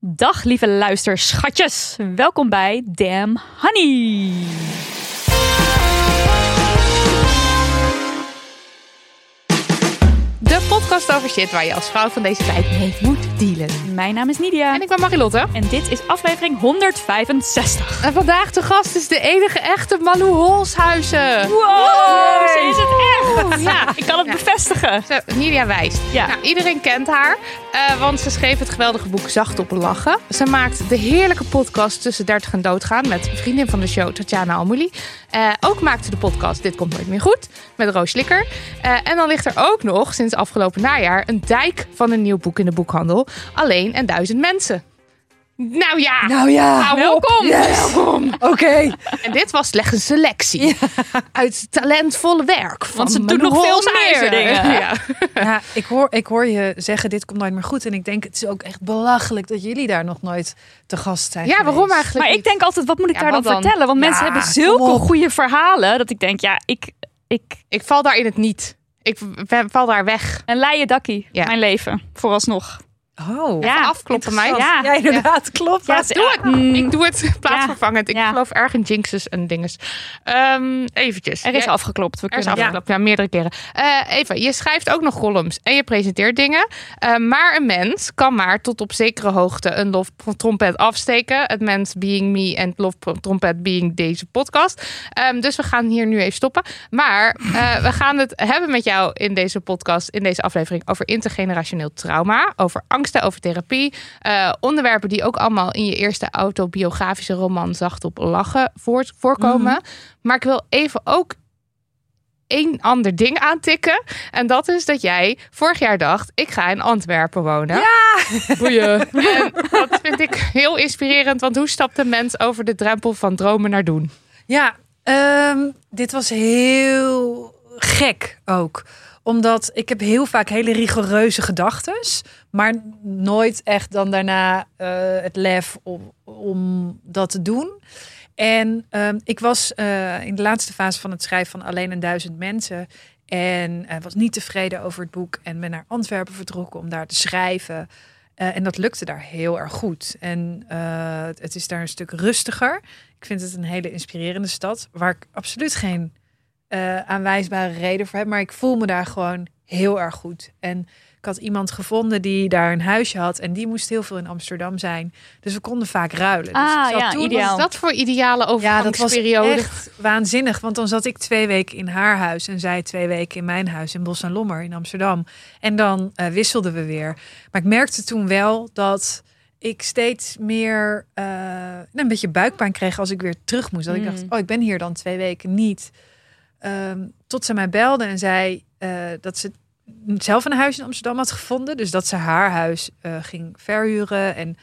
Dag lieve luisterschatjes, welkom bij Damn Honey. De podcast over shit waar je als vrouw van deze tijd mee moet dealen. Mijn naam is Nidia En ik ben Marilotte. en dit is aflevering 165. En vandaag de gast is de enige echte Malou Holshuizen. Wow, ze is het echt. Ja. Ik kan het Ja. bevestigen. Zo, Nidia wijst. Ja. Nou, iedereen kent haar, eh, want ze schreef het geweldige boek Zacht op lachen. Ze maakt de heerlijke podcast Tussen 30 en Doodgaan met vriendin van de show, Tatjana Almouli. Eh, ook maakte ze de podcast Dit komt nooit meer goed met Roos Slikker. Eh, en dan ligt er ook nog, sinds afgelopen najaar, een dijk van een nieuw boek in de boekhandel. Alleen en duizend mensen. Nou ja, Nou ja, nou, welkom. Yes. welkom. oké. En dit was slechts een selectie uit talentvolle werk. Van Want ze doet Manu nog veel meer dingen. Ja. Ja, ik hoor, ik hoor je zeggen, dit komt nooit meer goed. En ik denk, het is ook echt belachelijk dat jullie daar nog nooit te gast zijn ja, waarom eigenlijk Maar ik denk altijd, wat moet ik Ja, daar dan, vertellen? Want mensen hebben zulke goede verhalen dat ik denk, ja, ik, ik Ik val daar in het niet. Ik val daar weg. een leien dakkie, Ja. mijn leven, vooralsnog. Oh, Ja, afkloppen, meid. Ja, ja, inderdaad, klopt. Ja, doe het. mm, Ik doe het plaatsvervangend. Ik geloof erg in jinxes en dinges. Ehm eventjes. er is Jij- afgeklopt. We Er is kunnen afgeklopt, ja, meerdere keren. Eh Eva, je schrijft ook nog columns en je presenteert dingen. Eh, maar een mens kan maar tot op zekere hoogte een loftrompet afsteken. Het mens being me en het loftrompet being deze podcast. Ehm, dus we gaan hier nu even stoppen. Maar eh, we gaan het hebben met jou in deze podcast, in deze aflevering, over intergenerationeel trauma. Over angsten, over therapie. Eh, onderwerpen die ook allemaal in je eerste autobiografische roman Zacht op Lachen voort, voorkomen. Maar ik wil even ook één ander ding aantikken. En dat is dat jij vorig jaar dacht, ik ga in Antwerpen wonen. Ja! Boeien. En dat vind ik heel inspirerend. Want hoe stapt een mens over de drempel van dromen naar doen? Ja, ehm, dit was heel gek ook. Omdat ik heb heel vaak hele rigoureuze gedachten. Maar nooit echt dan daarna eh, het lef om, om dat te doen. En ehm, ik was eh, in de laatste fase van het schrijven van Alleen een duizend mensen. En eh, was niet tevreden over het boek. En ben naar Antwerpen vertrokken om daar te schrijven. En dat lukte daar heel erg goed. En het is daar een stuk rustiger. Ik vind het een hele inspirerende stad. Waar ik absoluut geen eh, aanwijsbare reden voor heb. Maar ik voel me daar gewoon heel erg goed. En ik had iemand gevonden die daar een huisje had. En die moest heel veel in Amsterdam zijn. Dus we konden vaak ruilen. Dus Ah, ja, toen- ideaal. Is dat voor ideale ja, dat was overgangsperiode? echt waanzinnig. Want dan zat ik twee weken in haar huis en zij twee weken in mijn huis in Bos en Lommer in Amsterdam. En dan eh, wisselden we weer. Maar ik merkte toen wel dat ik steeds meer eh, een beetje buikpijn kreeg als ik weer terug moest. Dat ik Mm. dacht, oh, ik ben hier dan twee weken niet. Ehm, tot ze mij belde en zei eh, dat ze zelf een huis in Amsterdam had gevonden. Dus dat ze haar huis eh, ging verhuren. En,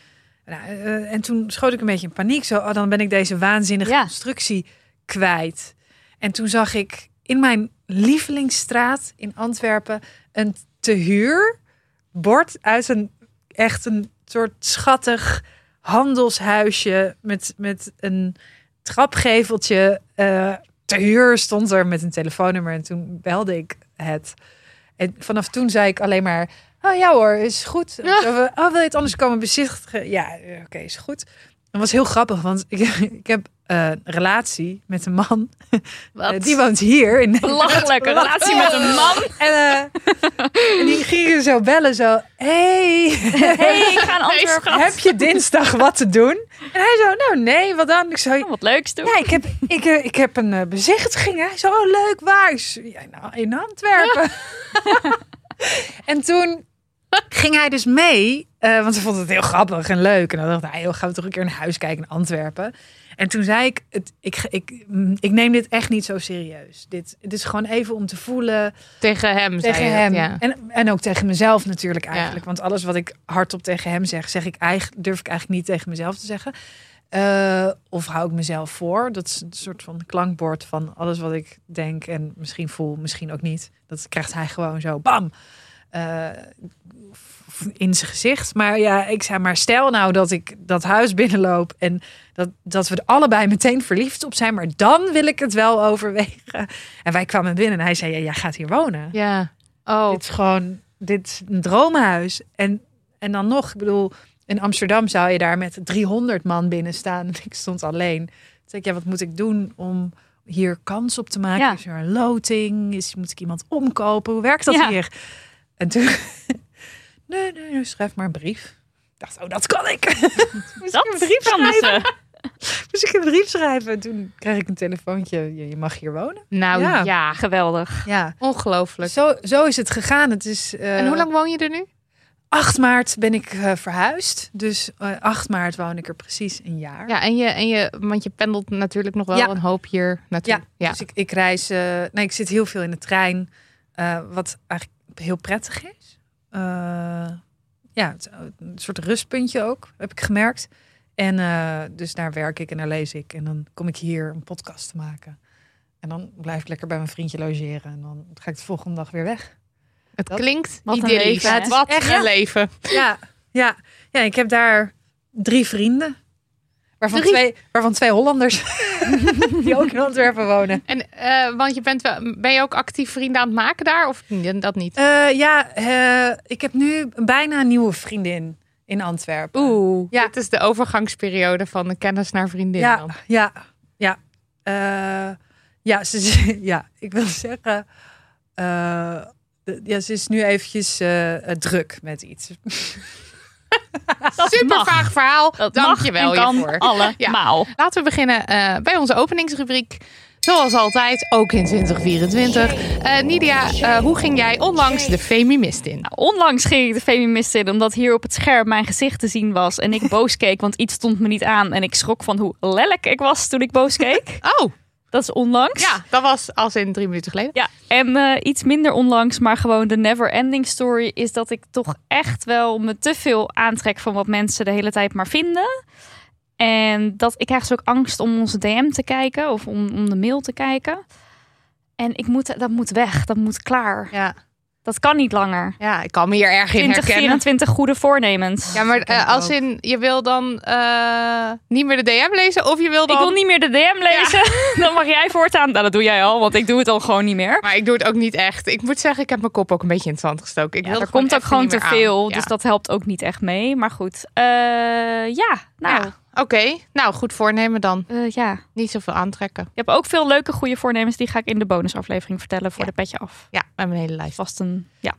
nou, eh, en toen schoot ik een beetje in paniek. Zo, oh, dan ben ik deze waanzinnige Ja. constructie kwijt. En toen zag ik in mijn lievelingsstraat in Antwerpen een te huur bord uit een echt een soort schattig handelshuisje met, met een trapgeveltje. Huur stond er met een telefoonnummer en toen belde ik het. En vanaf toen zei ik alleen maar, oh ja hoor, is goed. Of, Oh, wil je het anders komen bezichtigen? Ja, eh, oké, is goed. Dat was heel grappig, want ik, ik heb eh, een relatie met een man. Wat? Die woont hier in Belachelijk, een relatie met een man. En, eh, en die gingen zo bellen, zo... Hey, Hey, ik ga een schat. heb je dinsdag wat te doen? En hij zo, nou nee, wat dan? Ik zo, Wat leuks doen. ja, ik heb, ik, eh, ik heb een bezichtiging. Hij zo, oh leuk, waar? Ik zo, ja, nou, in Antwerpen. en toen ging hij dus mee, eh, want ze vond het heel grappig en leuk. En dan dacht hij, joh, gaan we toch een keer een huis kijken in Antwerpen. En toen zei ik, het, ik, ik, mm, ik neem dit echt niet zo serieus. Dit, dit is gewoon even om te voelen Tegen hem, tegen hem. Ja. En, en ook tegen mezelf natuurlijk eigenlijk. Ja. Want alles wat ik hardop tegen hem zeg, zeg ik eigenlijk, durf ik eigenlijk niet tegen mezelf te zeggen. Eh, of hou ik mezelf voor. Dat is een soort van klankbord van alles wat ik denk en misschien voel, misschien ook niet. Dat krijgt hij gewoon zo, bam, eh, in zijn gezicht. Maar ja, ik zei maar, stel nou dat ik dat huis binnenloop en dat, dat we er allebei meteen verliefd op zijn, maar dan wil ik het wel overwegen. En wij kwamen binnen en hij zei, ja, jij gaat hier wonen. ja. Oh, Dit is gewoon, dit is een droomhuis. En, en dan nog, ik bedoel, in Amsterdam zou je daar met 300 man binnen staan. En ik stond alleen. Toen zei ik, ja, wat moet ik doen om hier kans op te maken? Ja. Is er een loting? Is, moet ik iemand omkopen? Hoe werkt dat Ja. hier? En toen, nee, nee, nee, schrijf maar een brief. Ik dacht, oh, dat kan ik. Moest Dat ik een brief kan schrijven? ze. Moest ik een brief schrijven? En toen kreeg ik een telefoontje. Je, je mag hier wonen. nou Ja. ja. Geweldig. Ja, Ongelooflijk. zo, zo is het gegaan. Het is, eh, En hoe lang woon je er nu? 8 maart ben ik eh, verhuisd. Dus eh 8 maart woon ik er precies een jaar. Ja, en je, en je, want je pendelt natuurlijk nog wel Ja. een hoop hier naartoe. Ja, dus ik, ik reis. eh, nee, ik zit heel veel in de trein. eh, wat eigenlijk heel prettig is. Eh, ja, het, is een soort rustpuntje ook, heb ik gemerkt. En eh, dus daar werk ik en daar lees ik. En dan kom ik hier een podcast te maken. En dan blijf ik lekker bij mijn vriendje logeren. En dan ga ik de volgende dag weer weg. Het Dat- klinkt Wat een idyllisch. leven? Het Wat Echt, een ja. leven. Ja, ja, ja, ik heb daar drie vrienden. Waarvan, Drie? Twee, waarvan twee Hollanders. die ook in Antwerpen wonen. En eh, want je bent wel, ben je ook actief vrienden aan het maken daar? Of dat niet? Eh, ja, eh, ik heb nu bijna een nieuwe vriendin in Antwerpen. Oeh, Ja. dit is de overgangsperiode van de kennis naar vriendin. Ja, dan. ja, ja. Eh, ja, ze, ja, ik wil zeggen... eh, ja, ze is nu eventjes druk met iets. Super vaag verhaal. Dat Dank mag je wel en kan hiervoor. allemaal. Laten we beginnen eh, bij onze openingsrubriek. Zoals altijd, ook in 2024. Eh, Nidia, eh, hoe ging jij onlangs de Femimist in? Nou, onlangs ging ik de Feminist in omdat hier op het scherm mijn gezicht te zien was. En ik boos keek, want iets stond me niet aan. En ik schrok van hoe lelijk ik was toen ik boos keek. Oh, Dat is onlangs. ja, dat was als in drie minuten geleden. Ja, en eh, iets minder onlangs, maar gewoon de never ending story is dat ik toch echt wel me te veel aantrek van wat mensen de hele tijd maar vinden. En dat ik krijg dus ook angst om onze DM te kijken of om, om de mail te kijken. En ik moet, dat moet weg, dat moet klaar. Ja, Dat kan niet langer. ja ik kan me hier erg in herkennen. 2024 goede voornemens. Ja, maar eh, als in, je wil dan eh, niet meer de DM lezen of je wil dan... Ik wil niet meer de DM lezen. Dan mag jij voortaan. Nou, dat doe jij al, want ik doe het al gewoon niet meer. Maar ik doe het ook niet echt. Ik moet zeggen, ik heb mijn kop ook een beetje in het zand gestoken. Ik Ja, wil er komt ook gewoon te veel, Ja. dus dat helpt ook niet echt mee. Maar goed, Eh, ja, nou, Oké, nou goed voornemen dan. eh, ja. Niet zoveel aantrekken. Je hebt ook veel leuke goede voornemens. Die ga ik in de bonusaflevering vertellen voor Ja. de petje af. Ja, met mijn hele lijst. Vast een, ja.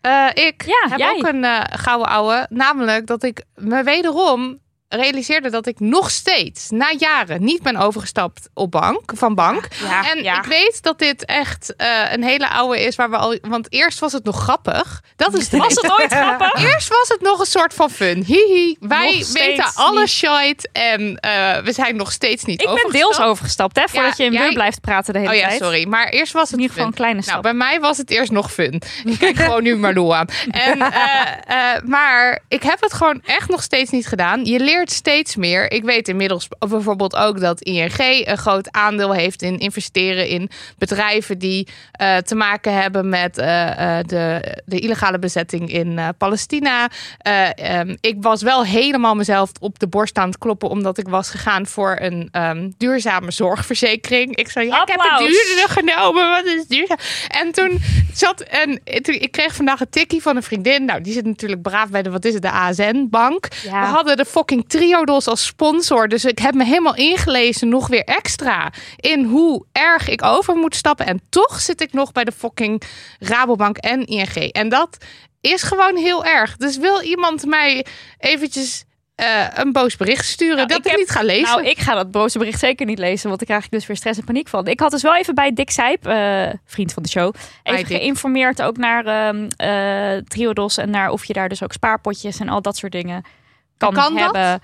Eh, ik Ja, heb jij. ook een eh, gouden ouwe. Namelijk dat ik me wederom realiseerde dat ik nog steeds na jaren niet ben overgestapt op bank, van bank. Ja, en ja. ik weet dat dit echt eh, een hele oude is waar we al. Want eerst was het nog grappig. Dat is de Was het ooit grappig? Eerst was het nog een soort van fun. Hihi, wij weten alle niet. shit en eh, we zijn nog steeds niet Ik ben overgestapt. deels overgestapt, hè, voordat je in weer blijft praten de hele Oh ja, tijd. sorry. Maar eerst was het In ieder geval een kleine Nou, stap. bij mij was het eerst nog fun. Ik kijk gewoon nu Marlo aan. En, eh, maar ik heb het gewoon echt nog steeds niet gedaan. Je leert steeds meer. Ik weet inmiddels bijvoorbeeld ook dat ING een groot aandeel heeft in investeren in bedrijven die eh, te maken hebben met eh, eh, de, de illegale bezetting in Palestina. Eh, ehm, ik was wel helemaal mezelf op de borst aan het kloppen omdat ik was gegaan voor een ehm, duurzame zorgverzekering. Ik zei, ja, ik heb het duurder genomen. Wat is duurzaam? En toen zat en ik kreeg vandaag een tikkie van een vriendin. Nou, die zit natuurlijk braaf bij de wat is het, de ASN bank. Ja. We hadden de fucking Triodos als sponsor. Dus ik heb me helemaal ingelezen, nog weer extra, in hoe erg ik over moet stappen. En toch zit ik nog bij de fucking Rabobank en ING. En dat is gewoon heel erg. Dus wil iemand mij eventjes eh, een boos bericht sturen Nou, dat ik ik, heb- niet ga lezen? Nou, ik ga dat boze bericht zeker niet lezen, want daar krijg ik dus weer stress en paniek van. Ik had dus wel even bij Dick Sijp, eh, vriend van de show, even geïnformeerd ook naar eh, Triodos en naar of je daar dus ook spaarpotjes en al dat soort dingen kan, kan dat? hebben.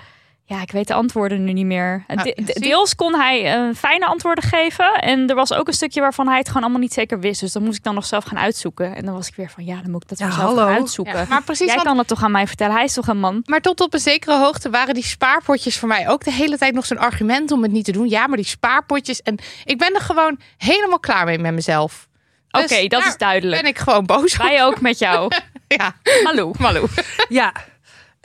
Ja, ik weet de antwoorden nu niet meer. Ah, De- de- zie. deels kon hij eh, fijne antwoorden geven. En er was ook een stukje waarvan hij het gewoon allemaal niet zeker wist. Dus dan moest ik dan nog zelf gaan uitzoeken. En dan was ik weer van, ja, dan moet ik dat Ja, wel zelf hallo. gaan uitzoeken. Ja, maar precies, Jij want- kan het toch aan mij vertellen? Hij is toch een man? Maar tot op een zekere hoogte waren die spaarpotjes voor mij ook de hele tijd nog zo'n argument om het niet te doen. Ja, maar die spaarpotjes. En ik ben er gewoon helemaal klaar mee met mezelf. Oké, Dus dat daar is duidelijk. Ben ik gewoon boos op. Wij ook met jou. Ja, Malou. Malou. Ja,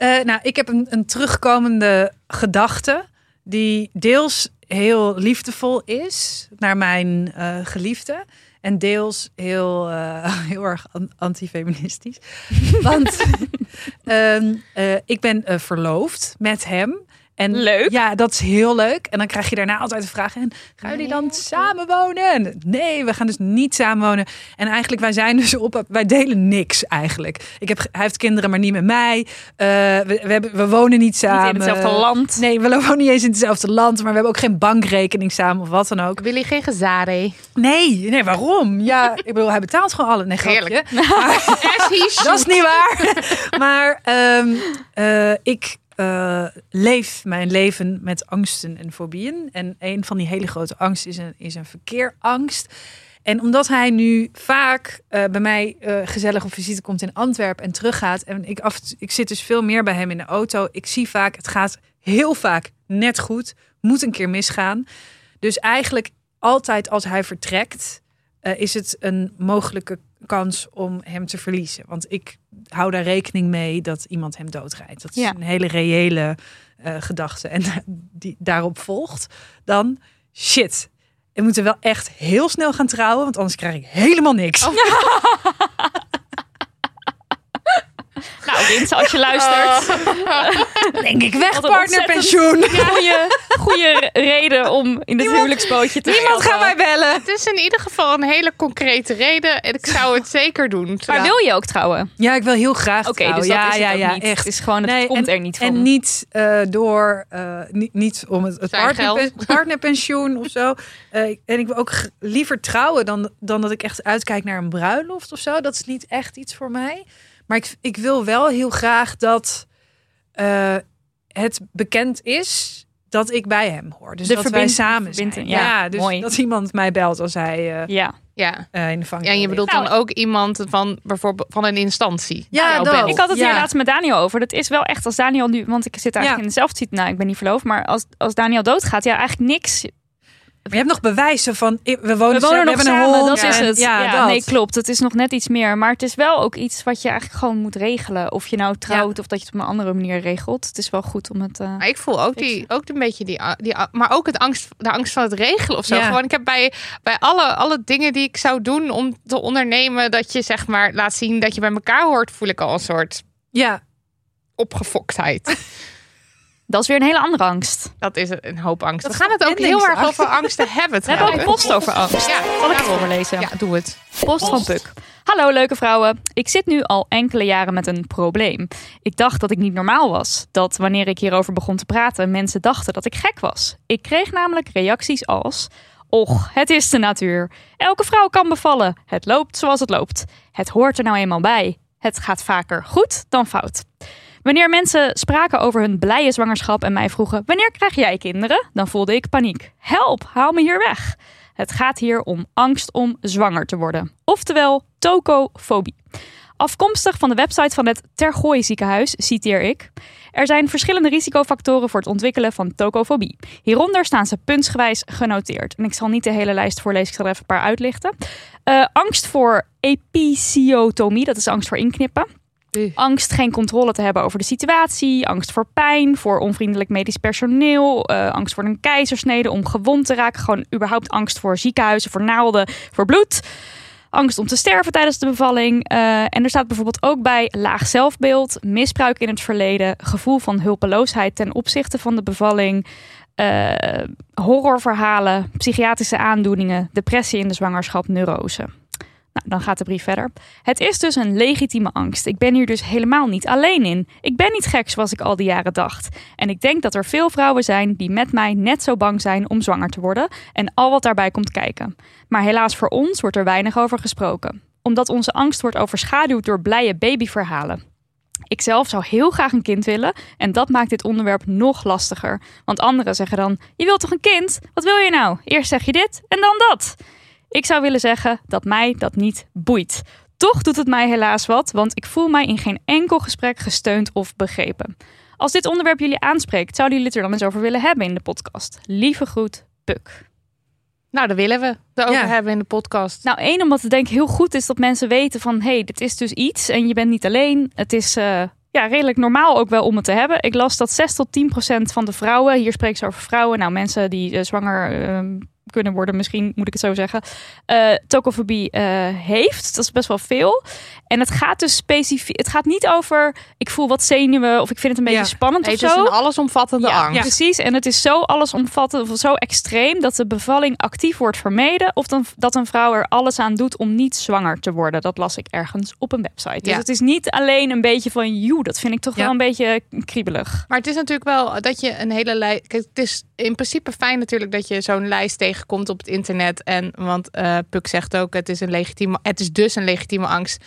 Eh, nou, ik heb een, een terugkomende gedachte die deels heel liefdevol is naar mijn eh, geliefde. En deels heel, eh, heel erg an- antifeministisch. Want ehm, eh, ik ben verloofd met hem. En Leuk. Ja, dat is heel leuk. En dan krijg je daarna altijd de vraag: en gaan jullie dan samenwonen? En nee, we gaan dus niet samenwonen. En eigenlijk, wij zijn dus op, wij delen niks eigenlijk. Ik heb, hij heeft kinderen, maar niet met mij. Eh, we, we, hebben, we wonen niet samen. Niet in hetzelfde land. Nee, we wonen niet eens in hetzelfde land, maar we hebben ook geen bankrekening samen of wat dan ook. Willen geen gezare? Nee, nee, waarom? Ja, ik bedoel, hij betaalt gewoon alle. Nee, grapje. Maar- dat is niet waar. Maar ehm, eh, ik eh, leef mijn leven met angsten en fobieën. En een van die hele grote angsten is een, is een verkeerangst. En omdat hij nu vaak eh, bij mij eh, gezellig op visite komt in Antwerpen en teruggaat. En ik, af, ik zit dus veel meer bij hem in de auto. Ik zie vaak, het gaat heel vaak net goed. Moet een keer misgaan. Dus eigenlijk altijd als hij vertrekt, eh, is het een mogelijke kans om hem te verliezen. Want ik hou daar rekening mee dat iemand hem doodrijdt. Dat is Ja. een hele reële eh, gedachte. En die daarop volgt dan shit. We moeten wel echt heel snel gaan trouwen, want anders krijg ik helemaal niks. Nou, Rins, als je luistert. Denk ik weg, partnerpensioen. Goede, goede reden om in het huwelijksbootje te Niemand gaat mij bellen. Het is in ieder geval een hele concrete reden. En ik zou het zeker doen. Maar wil je ook trouwen? Ja, ik wil heel graag Oké, trouwen. dus dat ja, is het ja, ook ja, niet. echt. Het is gewoon, het Nee, komt en- er niet van. En niet eh, door, eh, niet, niet om het, het partnerpen- partnerpensioen of zo. Eh, en ik wil ook liever trouwen dan, dan dat ik echt uitkijk naar een bruiloft of zo. Dat is niet echt iets voor mij. Maar ik, ik wil wel heel graag dat eh, het bekend is dat ik bij hem hoor. Dus De dat wij verbind- samen zijn. Ja, ja, dus mooi. dat iemand mij belt als hij eh, Ja, Ja. eh, in de vang ja, en je bedoelt Nou, dan ook iemand van bijvoorbeeld van een instantie. Ja, dat. ik had het Ja. hier laatst met Daniel over. Dat is wel echt als Daniel nu, want ik zit eigenlijk Ja. in dezelfde situatie. Nou, ik ben niet verloofd, maar als, als Daniel doodgaat, ja, eigenlijk niks. Maar je hebt nog bewijzen van we wonen, We wonen samen, nog we samen, een dat hond. is het. Ja, Ja, dat. nee, klopt. Het is nog net iets meer. Maar het is wel ook iets wat je eigenlijk gewoon moet regelen. Of je nou trouwt of dat je het op een andere manier regelt. Het is wel goed om het... eh, Maar ik voel ook, die, ook een beetje die, die, maar ook het angst, de angst van het regelen of zo. Ja. Gewoon, ik heb bij, bij alle, alle dingen die ik zou doen om te ondernemen, dat je zeg maar laat zien dat je bij elkaar hoort, voel ik al een soort Ja, opgefoktheid. Dat is weer een hele andere angst. Dat is een hoop angst. Dat We gaan het ook heel erg over angsten hebben. We hebben ook post over angst. Ja, Zal ik het daarom. voorlezen? Ja, doe het. Post van Puk. Hallo leuke vrouwen. Ik zit nu al enkele jaren met een probleem. Ik dacht dat ik niet normaal was. Dat wanneer ik hierover begon te praten, mensen dachten dat ik gek was. Ik kreeg namelijk reacties als: Och, het is de natuur. Elke vrouw kan bevallen. Het loopt zoals het loopt. Het hoort er nou eenmaal bij. Het gaat vaker goed dan fout. Wanneer mensen spraken over hun blije zwangerschap en mij vroegen: Wanneer krijg jij kinderen? dan voelde ik paniek. Help, haal me hier weg. Het gaat hier om angst om zwanger te worden. Oftewel tokofobie. Afkomstig van de website van het Tergooi ziekenhuis citeer ik. Er zijn verschillende risicofactoren voor het ontwikkelen van tokofobie. Hieronder staan ze puntsgewijs genoteerd. En ik zal niet de hele lijst voorlezen, ik zal er even een paar uitlichten. Eh, angst voor episiotomie, dat is angst voor inknippen. Angst geen controle te hebben over de situatie. Angst voor pijn, voor onvriendelijk medisch personeel. eh, angst voor een keizersnede, om gewond te raken. Gewoon überhaupt angst voor ziekenhuizen, voor naalden, voor bloed. angst om te sterven tijdens de bevalling. Eh, en er staat bijvoorbeeld ook bij laag zelfbeeld, misbruik in het verleden, gevoel van hulpeloosheid ten opzichte van de bevalling, eh, horrorverhalen, psychiatrische aandoeningen, depressie in de zwangerschap, neurose. Nou, dan gaat de brief verder. Het is dus een legitieme angst. Ik ben hier dus helemaal niet alleen in. Ik ben niet gek zoals ik al die jaren dacht. En ik denk dat er veel vrouwen zijn die met mij net zo bang zijn om zwanger te worden en al wat daarbij komt kijken. Maar helaas voor ons wordt er weinig over gesproken. Omdat onze angst wordt overschaduwd door blije babyverhalen. Ik zelf zou heel graag een kind willen en dat maakt dit onderwerp nog lastiger. Want anderen zeggen dan: Je wilt toch een kind? Wat wil je nou? Eerst zeg je dit en dan dat. Ik zou willen zeggen dat mij dat niet boeit. Toch doet het mij helaas wat, want ik voel mij in geen enkel gesprek gesteund of begrepen. Als dit onderwerp jullie aanspreekt, zouden jullie het er dan eens over willen hebben in de podcast? Lieve groet, Puk. Nou, daar willen we het over Ja. hebben in de podcast. Nou, één, omdat het denk ik heel goed is dat mensen weten van... hé, hey, dit is dus iets en je bent niet alleen. Het is eh, ja, redelijk normaal ook wel om het te hebben. Ik las dat 6 tot 10 procent van de vrouwen... hier spreek ze over vrouwen, nou mensen die eh, zwanger ehm, kunnen worden... misschien moet ik het zo zeggen, eh tokofobie eh, heeft. Dat is best wel veel. En het gaat dus specifiek... het gaat niet over... ik voel wat zenuwen of ik vind het een beetje spannend Nee, of het is zo. een allesomvattende Ja, angst. precies. En het is zo allesomvattend of zo extreem dat de bevalling actief wordt vermeden. Of dan, dat een vrouw er alles aan doet om niet zwanger te worden. Dat las ik ergens op een website. Dus het is niet alleen een beetje van, joe, dat vind ik toch wel een beetje kriebelig. Maar het is natuurlijk wel dat je een hele lijst. Het is in principe fijn natuurlijk dat je zo'n lijst tegenkomt op het internet. En want eh Puk zegt ook, het is een legitieme. Het is dus een legitieme angst.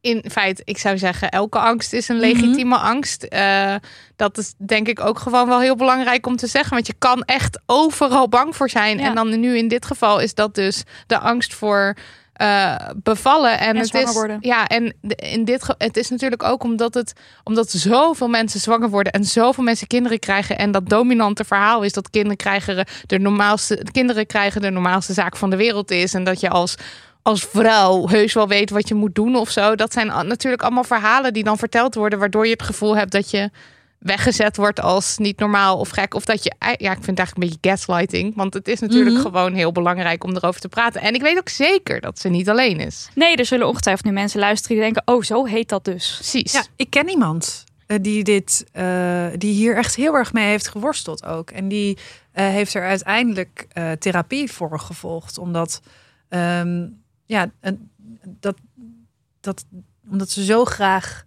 In feite, ik zou zeggen, elke angst is een legitieme angst. Eh, dat is denk ik ook gewoon wel heel belangrijk om te zeggen. Want je kan echt overal bang voor zijn. Ja. En dan nu in dit geval is dat dus de angst voor eh, bevallen. En, En het is, worden. Ja, en in dit het is natuurlijk ook omdat het omdat zoveel mensen zwanger worden en zoveel mensen kinderen krijgen. En dat dominante verhaal is dat kinderen krijgen de normaalste, kinderen krijgen de normaalste zaak van de wereld is. En dat je als, als vrouw heus wel weet wat je moet doen of zo. Dat zijn natuurlijk allemaal verhalen die dan verteld worden, waardoor je het gevoel hebt dat je weggezet wordt als niet normaal of gek. Of dat je, ja, ik vind het eigenlijk een beetje gaslighting. Want het is natuurlijk Mhm. gewoon heel belangrijk om erover te praten. En ik weet ook zeker dat ze niet alleen is. Nee, er zullen ongetwijfeld nu mensen luisteren die denken, oh, zo heet dat dus. Precies. Ja, ik ken iemand eh, die, dit, eh, die hier echt heel erg mee heeft geworsteld ook. En die eh, heeft er uiteindelijk eh, therapie voor gevolgd. Omdat, ehm, ja, dat, dat, omdat ze zo graag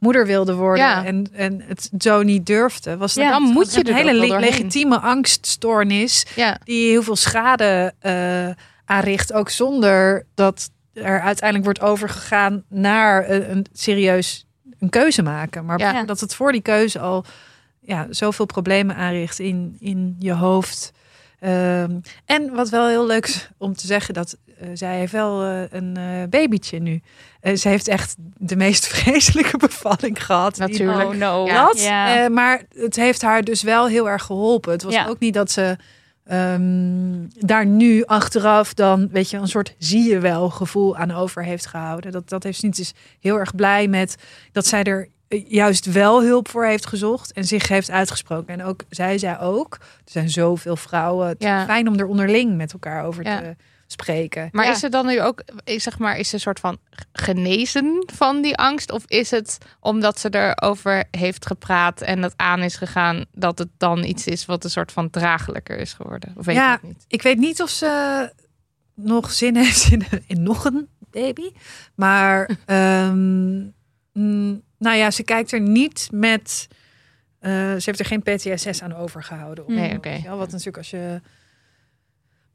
moeder wilde worden Ja. en, en het zo niet durfde. Was Ja, dan moet je een hele le- legitieme angststoornis Ja. die heel veel schade eh, aanricht, ook zonder dat er uiteindelijk wordt overgegaan naar een, een serieus een keuze maken. Maar Ja. dat het voor die keuze al ja, zoveel problemen aanricht in, in je hoofd. Ehm, en wat wel heel leuk is om te zeggen, dat zij heeft wel eh, een eh babytje nu. Eh, ze heeft echt de meest vreselijke bevalling gehad. die- Natuurlijk. Oh no. Ja. dat. Ja. eh, maar het heeft haar dus wel heel erg geholpen. Het was Ja. ook niet dat ze ehm, daar nu achteraf dan, weet je, een soort zie je wel gevoel aan over heeft gehouden. Dat, dat heeft ze niet. Ze is heel erg blij met dat zij er eh, juist wel hulp voor heeft gezocht en zich heeft uitgesproken. En ook zij zei ook, er zijn zoveel vrouwen. Het Ja. fijn om er onderling met elkaar over Ja. te spreken. Maar Ja. is het dan nu ook, is, zeg maar, is ze een soort van genezen van die angst? Of is het omdat ze erover heeft gepraat en dat aan is gegaan, dat het dan iets is wat een soort van draaglijker is geworden? Of weet Ja. je het niet? Ik weet niet of ze nog zin heeft in, in nog een baby. Maar ehm, mm, nou ja, ze kijkt er niet met. eh, ze heeft er geen PTSS aan overgehouden. of Nee, oké. wel. Wat natuurlijk als je.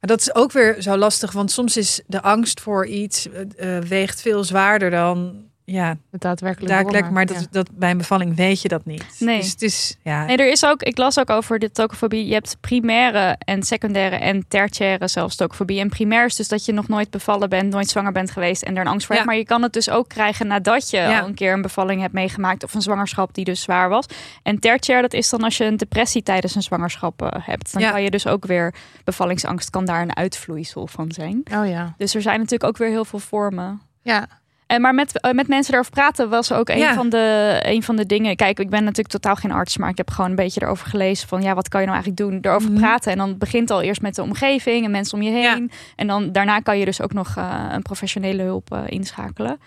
Dat is ook weer zo lastig, want soms is de angst voor iets eh, eh, weegt veel zwaarder dan ja, Het daadwerkelijk. daadwerkelijk. Maar dat, dat bij een bevalling weet je dat niet. Nee. Dus het is ja. Nee, er is ook, ik las ook over de tokofobie. Je hebt primaire en secundaire en tertiaire zelfs tokofobie. En primair is dus dat je nog nooit bevallen bent, nooit zwanger bent geweest en er een angst voor Ja. hebt. Maar je kan het dus ook krijgen nadat je Ja. al een keer een bevalling hebt meegemaakt of een zwangerschap die dus zwaar was. En tertiair, dat is dan als je een depressie tijdens een zwangerschap eh, hebt. Dan kan je dus ook weer, bevallingsangst kan daar een uitvloeisel van zijn. Oh ja. Dus er zijn natuurlijk ook weer heel veel vormen. Ja. En maar met, eh, met mensen erover praten was ook een, Ja. van de, een van de dingen. Kijk, ik ben natuurlijk totaal geen arts, maar ik heb gewoon een beetje erover gelezen van ja, wat kan je nou eigenlijk doen? Erover Mhm. praten. En dan begint al eerst met de omgeving en mensen om je heen. En dan daarna kan je dus ook nog eh, een professionele hulp eh, inschakelen.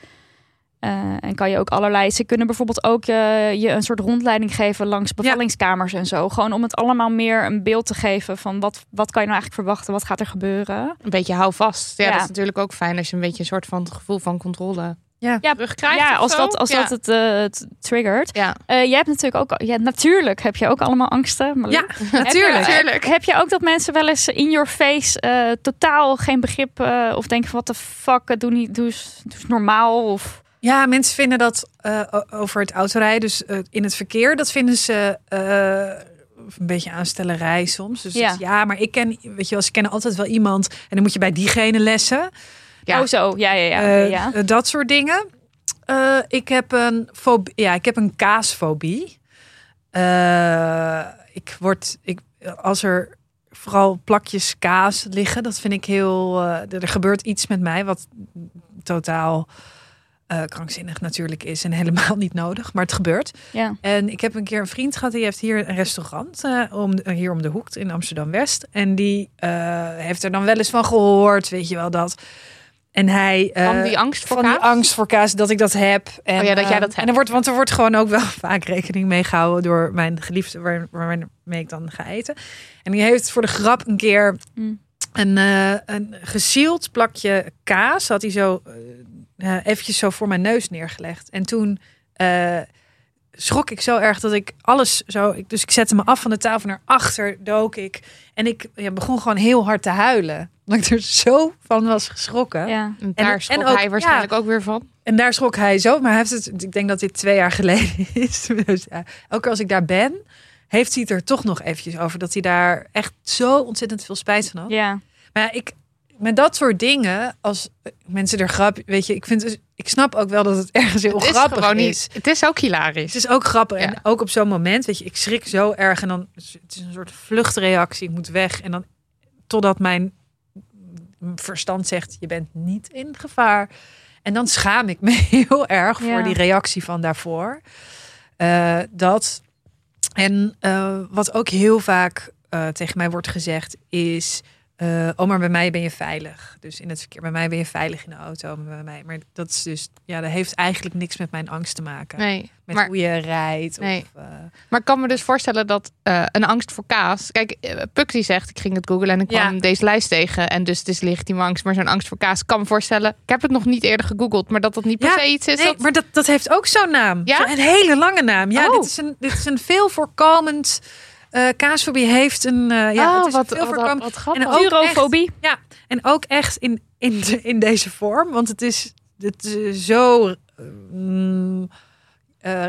Eh, en kan je ook allerlei. Ze kunnen bijvoorbeeld ook eh, je een soort rondleiding geven langs bevallingskamers en zo. Gewoon om het allemaal meer een beeld te geven van wat, wat kan je nou eigenlijk verwachten? Wat gaat er gebeuren? Een beetje hou vast. Ja, Ja. dat is natuurlijk ook fijn als je een beetje een soort van gevoel van controle Ja, terugkrijgt. ja of als zo. dat, als ja. dat het, eh, het triggert. Ja, Eh, jij hebt natuurlijk ook, ja, natuurlijk heb je ook allemaal angsten. Maar Ja, Heb natuurlijk. heb je ook dat mensen wel eens in your face eh, totaal geen begrip eh, of denken van wat de fuck, doe niet, doe normaal of Ja, mensen vinden dat eh, over het autorijden, dus eh, in het verkeer, dat vinden ze eh, een beetje aanstellerij soms. Dus Ja. ja. ja, maar ik ken, weet je wel, ze kennen altijd wel iemand en dan moet je bij diegene lessen. Ja. oh zo, ja ja ja, dat soort dingen. Ik heb een fobie, ja, ik heb een kaasfobie. Ik word, ik, als er vooral plakjes kaas liggen, dat vind ik heel. er gebeurt iets met mij wat totaal eh, krankzinnig natuurlijk is en helemaal niet nodig, maar het gebeurt. ja. En ik heb een keer een vriend gehad die heeft hier een restaurant eh, om, hier om de hoek in Amsterdam West. En die eh, heeft er dan wel eens van gehoord, weet je wel dat. En hij eh, van die angst voor van die angst voor kaas dat ik dat heb. En, Oh ja, dat jij eh, dat hebt. En er wordt, want er wordt gewoon ook wel vaak rekening mee gehouden door mijn geliefde waar, waarmee ik dan ga eten. En die heeft voor de grap een keer Mm. een, eh een gesield plakje kaas had hij zo eh, eventjes zo voor mijn neus neergelegd. En toen eh, schrok ik zo erg dat ik alles zo. Ik, dus ik zette me af van de tafel naar achter, dook ik. En ik ja, begon gewoon heel hard te huilen. Omdat ik er zo van was geschrokken. ja. En daar en schrok ook- hij waarschijnlijk ook weer van. En daar schrok hij zo. Maar hij heeft het, ik denk dat dit twee jaar geleden is. Dus ja, elke keer als ik daar ben, heeft hij het er toch nog eventjes over. Dat hij daar echt zo ontzettend veel spijt van had. ja. Maar ja, ik, met dat soort dingen, als mensen er grap, weet je, ik vind, ik snap ook wel dat het ergens heel Het is grappig gewoon is. niet. Het is ook hilarisch. Het is ook grappig. Ja. En ook op zo'n moment, weet je, ik schrik zo erg en dan het is een soort vluchtreactie. Ik moet weg en dan totdat mijn verstand zegt: je bent niet in gevaar. En dan schaam ik me heel erg Ja. voor die reactie van daarvoor. Eh, dat en eh, wat ook heel vaak eh, tegen mij wordt gezegd is. Eh oh, maar bij mij ben je veilig. Dus in het verkeer, bij mij ben je veilig in de auto. maar Bij mij. Maar dat is dus, ja, dat heeft eigenlijk niks met mijn angst te maken. Nee, Met maar, hoe je rijdt. Nee. Of, eh, maar ik kan me dus voorstellen dat eh, een angst voor kaas... Kijk, Puk die zegt, ik ging het googlen en ik kwam Ja. deze lijst tegen. En dus het is legitieme angst, maar zo'n angst voor kaas... kan me voorstellen, ik heb het nog niet eerder gegoogeld... maar dat dat niet per Ja, se iets is nee, dat... maar dat, dat heeft ook zo'n naam. Ja? Zo Een hele lange naam. Ja, Oh. dit, is een, dit is een veel voorkomend... eh kaasfobie heeft een... eh, ja, oh, het is wat, veel wat, voorkomend. wat grappig. En ook Turofobie. En ook echt in, in, de- in deze vorm. Want het is, het is zo mm, eh,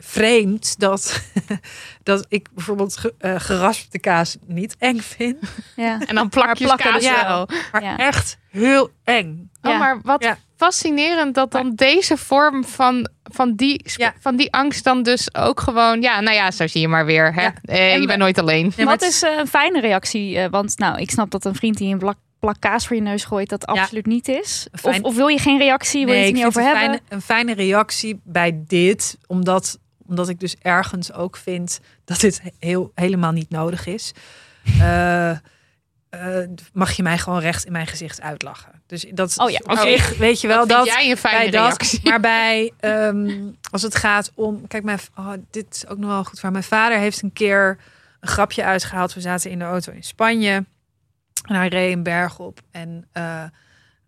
vreemd dat, dat ik bijvoorbeeld ge, eh, geraspte kaas niet eng vind. Ja. En dan plakjes Maar plakken kaas wel. Maar Ja. echt heel eng. Oh, Ja. maar wat Ja. Fascinerend dat dan deze vorm van, van, die, Ja. van die angst dan dus ook gewoon... Ja, nou ja, zo zie je maar weer. Hè? Ja. Eh, En je bent nooit alleen. Ja, maar Wat is eh, een fijne reactie? Eh, want nou, ik snap dat een vriend die een plak, plak kaas voor je neus gooit, dat Ja. absoluut niet is. Fijn- Of, of wil je geen reactie? Wil je het niet over een hebben? fijne, een fijne reactie bij dit, omdat, omdat ik dus ergens ook vind dat dit heel, helemaal niet nodig is. Eh, eh, mag je mij gewoon recht in mijn gezicht uitlachen. Dus dat Oh ja, op oké. zich, weet je wel dat jij een fijne bij dat, reactie? maar bij ehm, als het gaat om, kijk, mijn, oh, dit is ook nog wel goed waar mijn vader heeft een keer een grapje uitgehaald. We zaten in de auto in Spanje en hij reed een berg op en eh,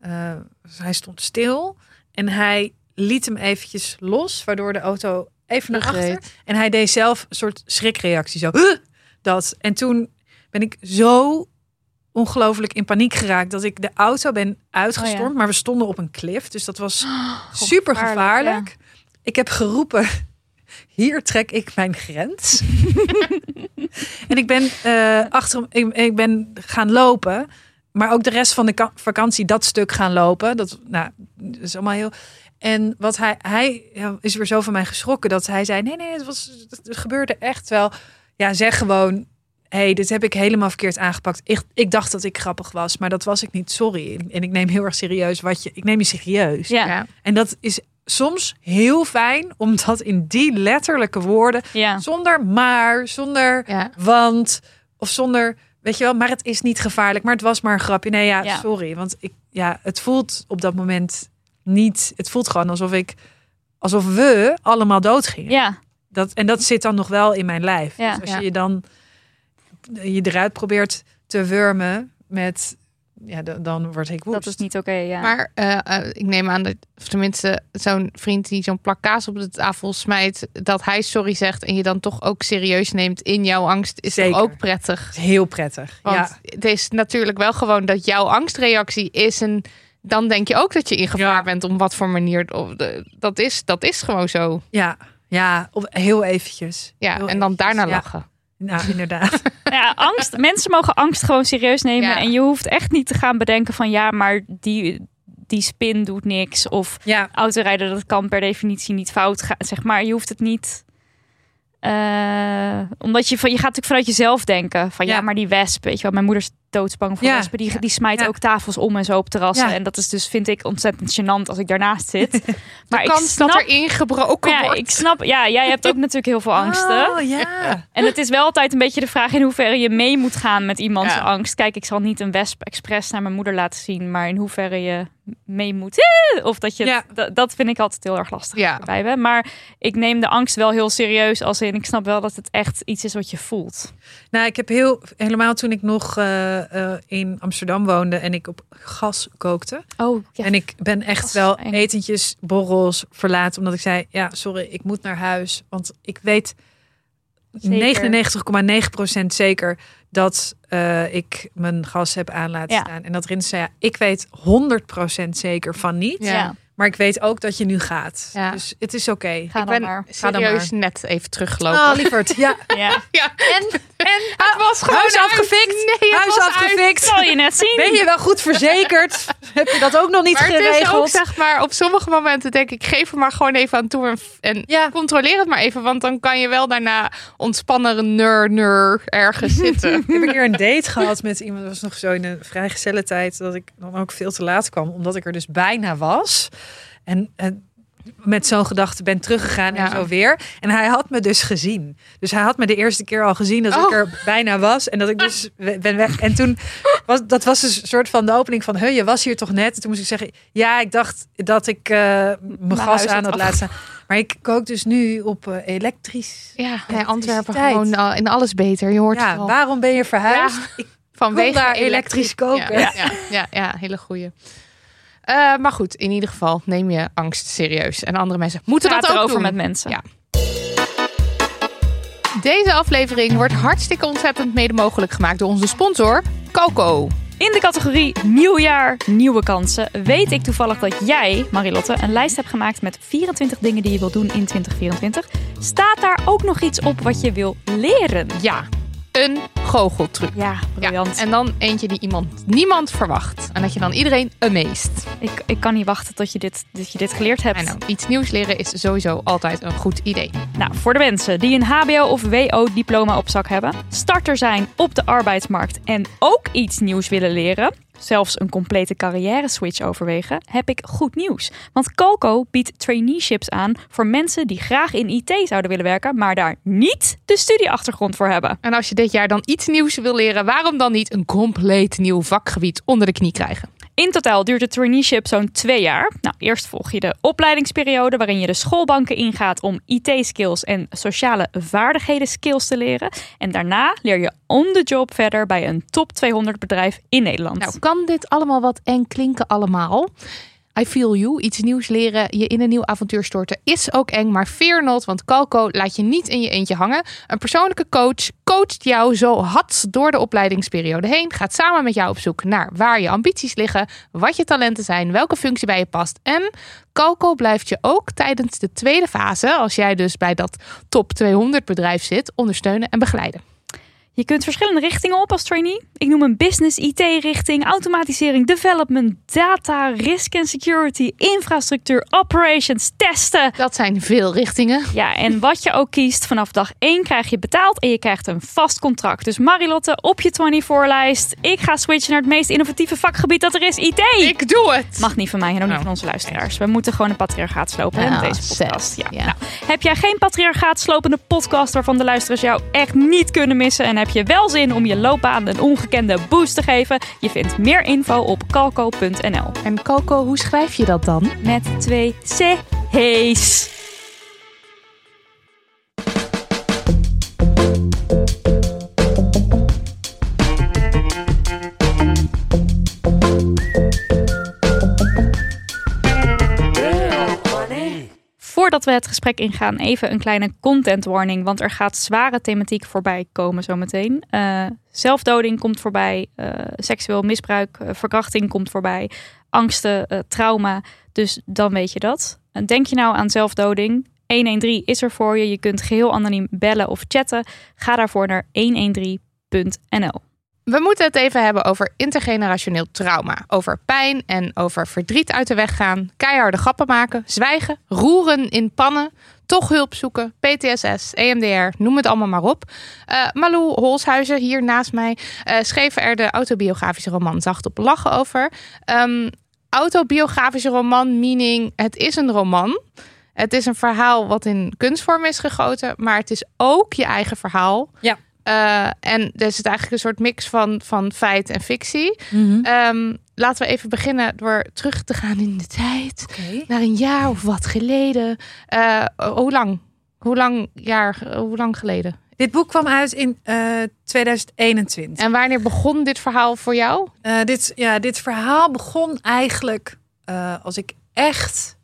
eh, hij stond stil en hij liet hem eventjes los, waardoor de auto even naar achter en hij deed zelf een soort schrikreactie zo. "Huh!" Dat en toen ben ik zo ongelooflijk in paniek geraakt dat ik de auto ben uitgestormd, Oh ja. maar we stonden op een klif, dus dat was super gevaarlijk. Ik heb geroepen: hier trek ik mijn grens. en ik ben eh, achter ik, ik ben gaan lopen, maar ook de rest van de ka- vakantie dat stuk gaan lopen. Dat, nou, dat is allemaal heel. En wat hij, hij is weer zo van mij geschrokken dat hij zei: nee, nee, het was, het gebeurde echt wel. Ja, zeg gewoon. Hey, dit heb ik helemaal verkeerd aangepakt. Ik, ik dacht dat ik grappig was, maar dat was ik niet. Sorry. En ik neem heel erg serieus wat je. Ik neem je serieus. Ja. Ja. En dat is soms heel fijn, omdat in die letterlijke woorden, Ja. zonder maar, zonder Ja. want of zonder, weet je wel, maar het is niet gevaarlijk, maar het was maar een grapje. Nee, ja, Ja. sorry, want ik, ja, het voelt op dat moment niet. Het voelt gewoon alsof ik, alsof we allemaal dood gingen. Ja. Dat, en dat zit dan nog wel in mijn lijf. Ja. Dus als Ja. je je dan je eruit probeert te wurmen met, ja, dan, word ik woest. Dat is niet oké. ja. Maar eh, eh, ik neem aan dat, of tenminste, zo'n vriend die zo'n plak kaas op de tafel smijt, dat hij sorry zegt en je dan toch ook serieus neemt in jouw angst, is toch Zeker. ook prettig. Heel prettig. Want ja. het is natuurlijk wel gewoon dat jouw angstreactie is een. Dan denk je ook dat je in gevaar Ja. bent om wat voor manier. Of de, dat, is, dat is gewoon zo. Ja, ja, heel eventjes. Ja, Heel en dan eventjes, daarna ja. lachen. Nou, inderdaad. Ja, angst. Mensen mogen angst gewoon serieus nemen. Ja. En je hoeft echt niet te gaan bedenken van ja, maar die, die spin doet niks. Of Ja, autorijden, dat kan per definitie niet fout gaan. Zeg maar, je hoeft het niet. eh, omdat je, van, je gaat natuurlijk vanuit jezelf denken. Van ja, Ja. maar die wesp, weet je wel. Mijn moeder is doodsbang voor Ja. wespen. Die, die smijt Ja. ook tafels om en zo op terrassen. Ja. En dat is dus, vind ik, ontzettend gênant als ik daarnaast zit. maar ik snap, dat er ingebroken ja, wordt. ik snap, ja, jij hebt ook natuurlijk heel veel angsten. Oh, ja. En het is wel altijd een beetje de vraag in hoeverre je mee moet gaan met iemands angst. Kijk, ik zal niet een wesp expres naar mijn moeder laten zien, maar in hoeverre je mee moet. Eh, Of dat je, Ja. dat, dat vind ik altijd heel erg lastig Ja. bij me. Maar ik neem de angst wel heel serieus als in, ik snap wel dat het echt iets is wat je voelt. Nou, ik heb heel, helemaal toen ik nog eh, eh, in Amsterdam woonde en ik op gas kookte. Oh, ja. En ik ben echt Gas, wel eng. etentjes, borrels verlaten. Omdat ik zei, ja, sorry, ik moet naar huis. Want ik weet Zeker. 99,9% zeker dat eh, ik mijn gas heb aan laten Ja. staan. En dat Rins zei, ja, ik weet 100% zeker van niet. Ja. Maar ik weet ook dat je nu gaat. Ja. Dus het is oké. Ga ik dan ben maar. Ga dan serieus net even teruggelopen. Ah, lieverd. Ja. Ja. ja. En, en Het was gewoon huis uit. afgefikt. Nee, huis afgefikt. Zal je net zien. Ben je wel goed verzekerd? Heb je dat ook nog niet Maar het is ook geregeld? zeg maar, op sommige momenten denk ik, geef er maar gewoon even aan toe en, en Ja. controleer het maar even. Want dan kan je wel daarna ontspannen ner, ner ergens zitten. Ik heb een keer een date gehad met iemand. Dat was nog zo in een vrijgezelle tijd. Dat ik dan ook veel te laat kwam. Omdat ik er dus bijna was. En, en met zo'n gedachte ben teruggegaan en zo weer. En hij had me dus gezien. Dus hij had me de eerste keer al gezien dat ik Oh. er bijna was. En dat ik dus ben weg. En toen was dat was dus een soort van de opening van... Huh, je was hier toch net? En toen moest ik zeggen... Ja, ik dacht dat ik eh, mijn gas aan had laten staan. Maar ik kook dus nu op eh, elektrisch. Ja, Antwerpen gewoon al- in alles beter. Je hoort Ja, het al. waarom ben je verhuisd? Ja. Ik Vanwege daar elektrisch koken. Ja, ja, ja, ja, hele goeie. Eh, maar goed, in ieder geval neem je angst serieus. En andere mensen moeten Praat dat ook erover doen. met mensen. Ja. Deze aflevering wordt hartstikke ontzettend mede mogelijk gemaakt door onze sponsor Coco. In de categorie Nieuwjaar, Nieuwe Kansen weet ik toevallig dat jij, Marilotte, een lijst hebt gemaakt met 24 dingen die je wil doen in 2024. Staat daar ook nog iets op wat je wil leren? Ja, een goocheltruc. Ja, Ja, briljant. en dan eentje die iemand, niemand verwacht. En dat je dan iedereen amazed. ik, ik kan niet wachten tot je dit, dat je dit geleerd hebt. En nou, iets nieuws leren is sowieso altijd een goed idee. Nou, voor de mensen die een HBO of WO-diploma op zak hebben, starter zijn op de arbeidsmarkt en ook iets nieuws willen leren, zelfs een complete carrière switch overwegen, heb ik goed nieuws. Want Coco biedt traineeships aan voor mensen die graag in IT zouden willen werken, maar daar niet de studieachtergrond voor hebben. En als je dit jaar dan iets nieuws wil leren, waarom dan niet een compleet nieuw vakgebied onder de knie krijgen? In totaal duurt de traineeship zo'n twee jaar. Nou, eerst volg je de opleidingsperiode waarin je de schoolbanken ingaat om IT-skills en sociale vaardigheden skills te leren. En daarna leer je on the job verder bij een top 200 bedrijf in Nederland. Nou, kan dit allemaal wat eng klinken allemaal? I feel you. Iets nieuws leren, je in een nieuw avontuur storten is ook eng, maar fear not, want Calco laat je niet in je eentje hangen. Een persoonlijke coach coacht jou zo hard door de opleidingsperiode heen, gaat samen met jou op zoek naar waar je ambities liggen, wat je talenten zijn, welke functie bij je past. En Calco blijft je ook tijdens de tweede fase, als jij dus bij dat top 200 bedrijf zit, ondersteunen en begeleiden. Je kunt verschillende richtingen op als trainee. Ik noem een business IT-richting, automatisering, development, data, risk and security, infrastructuur, operations, testen. Dat zijn veel richtingen. Ja, en wat je ook kiest, vanaf dag 1 krijg je betaald en je krijgt een vast contract. Dus Marilotte, op je 24-lijst. Ik ga switchen naar het meest innovatieve vakgebied dat er is, IT. Ik doe het. Mag niet van mij en ook niet Nou. van onze luisteraars. We moeten gewoon een patriarchaat slopen Ja, deze podcast. Ja. ja. Nou, heb jij geen patriarchaat slopende podcast waarvan de luisteraars jou echt niet kunnen missen? En heb je wel zin om je loopbaan een ongekende boost te geven? Je vindt meer info op calco.nl. En Coco, hoe schrijf je dat dan? Met twee C's. Voordat we het gesprek ingaan, even een kleine content warning. Want er gaat zware thematiek voorbij komen zometeen. Eh zelfdoding komt voorbij. eh, seksueel misbruik, eh, verkrachting komt voorbij. Angsten, trauma. Dus dan weet je dat. En denk je nou aan zelfdoding? 113 is er voor je. Je kunt geheel anoniem bellen of chatten. Ga daarvoor naar 113.nl. We moeten het even hebben over intergenerationeel trauma. Over pijn en over verdriet uit de weg gaan. Keiharde grappen maken, zwijgen, roeren in pannen. Toch hulp zoeken, PTSS, EMDR, noem het allemaal maar op. Eh, Malou Holshuizen, hier naast mij, eh, schreef er de autobiografische roman Zacht op lachen over. Ehm, autobiografische roman, meaning het is een roman. Het is een verhaal wat in kunstvorm is gegoten, maar het is ook je eigen verhaal. Ja. Eh, en dus het eigenlijk een soort mix van, van feit en fictie. Ehm, laten we even beginnen door terug te gaan in de tijd. Naar een jaar of wat geleden. Eh, hoe lang? Hoe lang, jaar, hoe lang geleden? Dit boek kwam uit in eh, 2021. En wanneer begon dit verhaal voor jou? Eh, dit, ja, dit verhaal begon eigenlijk eh, als ik echt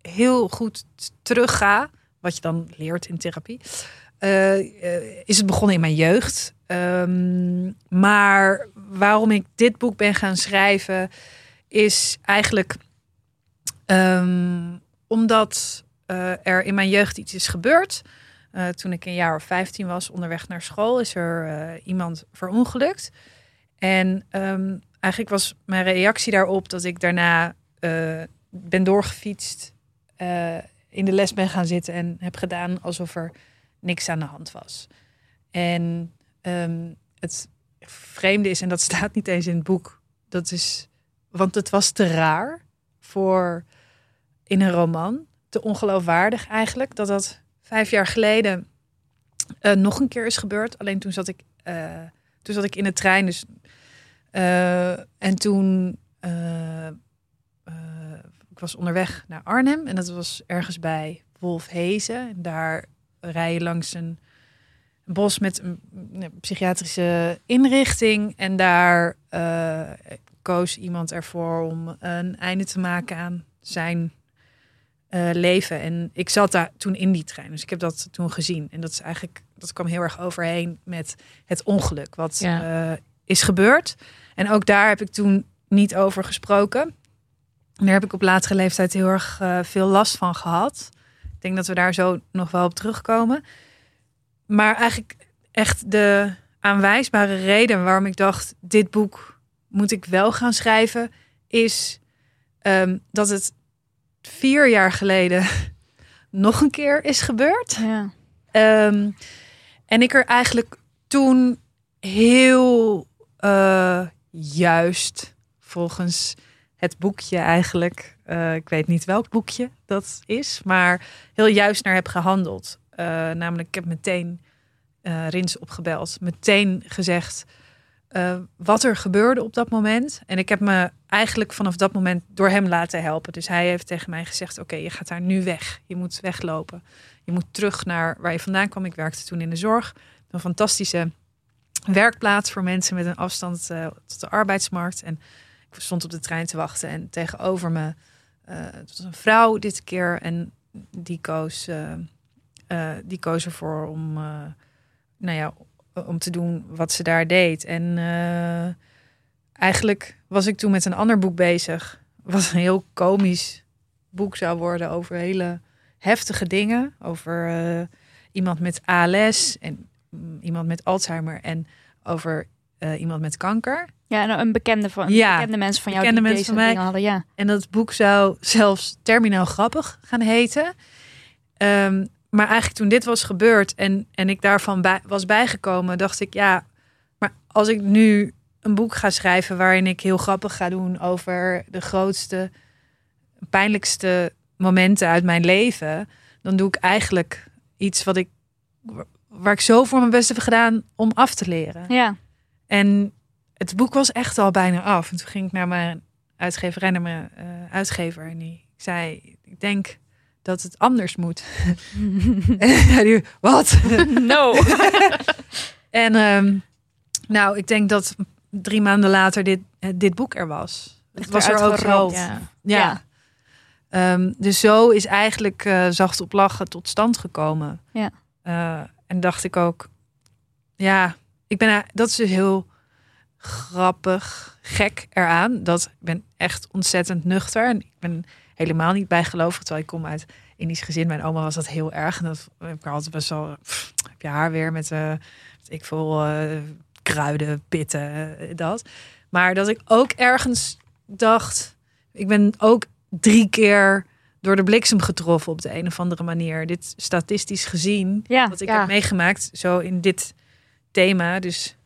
heel goed terugga, wat je dan leert in therapie, eh, eh, is het begonnen in mijn jeugd. Ehm, maar waarom ik dit boek ben gaan schrijven, is eigenlijk ehm, omdat eh, er in mijn jeugd iets is gebeurd. Toen ik een jaar of 15 was, onderweg naar school, is er iemand verongelukt. En ehm, eigenlijk was mijn reactie daarop dat ik daarna ben doorgefietst, in de les ben gaan zitten en heb gedaan alsof er niks aan de hand was. En ehm, het vreemde is, en dat staat niet eens in het boek, dat is, want het was te raar voor in een roman, te ongeloofwaardig eigenlijk, dat dat vijf jaar geleden eh, nog een keer is gebeurd. Alleen toen zat ik, eh, toen zat ik in de trein, dus eh, en toen ik was onderweg naar Arnhem en dat was ergens bij Wolfhezen. En daar rij je langs een bos met een, psychiatrische inrichting en daar eh, koos iemand ervoor om een einde te maken aan zijn eh, leven. En ik zat daar toen in die trein, dus ik heb dat toen gezien. En dat is eigenlijk, dat kwam heel erg overheen met het ongeluk wat Ja. eh, is gebeurd. En ook daar heb ik toen niet over gesproken. En daar heb ik op latere leeftijd heel erg veel last van gehad. Denk dat we daar zo nog wel op terugkomen. Maar eigenlijk echt de aanwijsbare reden waarom ik dacht: dit boek moet ik wel gaan schrijven, is ehm, dat het vier jaar geleden nog een keer is gebeurd. Ja. Ehm, en ik er eigenlijk toen heel eh, juist, volgens het boekje eigenlijk, eh, ik weet niet welk boekje dat is, maar heel juist naar heb gehandeld. Eh, namelijk, ik heb meteen eh Rins opgebeld, meteen gezegd wat er gebeurde op dat moment. En ik heb me eigenlijk vanaf dat moment door hem laten helpen. Dus hij heeft tegen mij gezegd: Oké, je gaat daar nu weg. Je moet weglopen. Je moet terug naar waar je vandaan kwam. Ik werkte toen in de zorg. Een fantastische werkplaats voor mensen met een afstand tot de arbeidsmarkt. En ik stond op de trein te wachten. En tegenover me het was een vrouw dit keer. En die koos, eh, eh, die koos ervoor om, eh, nou ja, om te doen wat ze daar deed. En eh, eigenlijk was ik toen met een ander boek bezig. Wat een heel komisch boek zou worden over hele heftige dingen. Over eh, iemand met ALS. En mm, iemand met Alzheimer en over eh, iemand met kanker. Ja, nou, een bekende van Ja, bekende mensen van jou bekende die mensen deze van mij. hadden. Ja. En dat boek zou zelfs terminaal grappig gaan heten. Ehm, maar eigenlijk toen dit was gebeurd en, en ik daarvan bij, was bijgekomen, dacht ik, ja, maar als ik nu een boek ga schrijven waarin ik heel grappig ga doen over de grootste, pijnlijkste momenten uit mijn leven, dan doe ik eigenlijk iets wat ik, waar ik zo voor mijn best heb gedaan om af te leren. ja. En het boek was echt al bijna af. En toen ging ik naar mijn uitgeverij, naar mijn eh, uitgever. En die zei, ik denk dat het anders moet. en die, wat? No. en ehm, nou, ik denk dat drie maanden later dit, eh, dit boek er was. Het was er ook zo. Ja. Ja. Ja. Ehm, dus zo is eigenlijk eh, zacht op lachen tot stand gekomen. Ja. En dacht ik ook, ja, ik ben, a- dat is dus heel grappig, gek eraan. Dat ik ben echt ontzettend nuchter en ik ben helemaal niet bijgelovig. Terwijl ik kom uit Indisch gezin. Mijn oma was dat heel erg en dat heb ik altijd best wel. pff, heb je haar weer met, eh ik veel eh, kruiden, pitten, eh, dat. Maar dat ik ook ergens dacht, ik ben ook drie keer door de bliksem getroffen op de een of andere manier. Dit statistisch gezien, Ja. wat ik Ja. heb meegemaakt, zo in dit thema, dus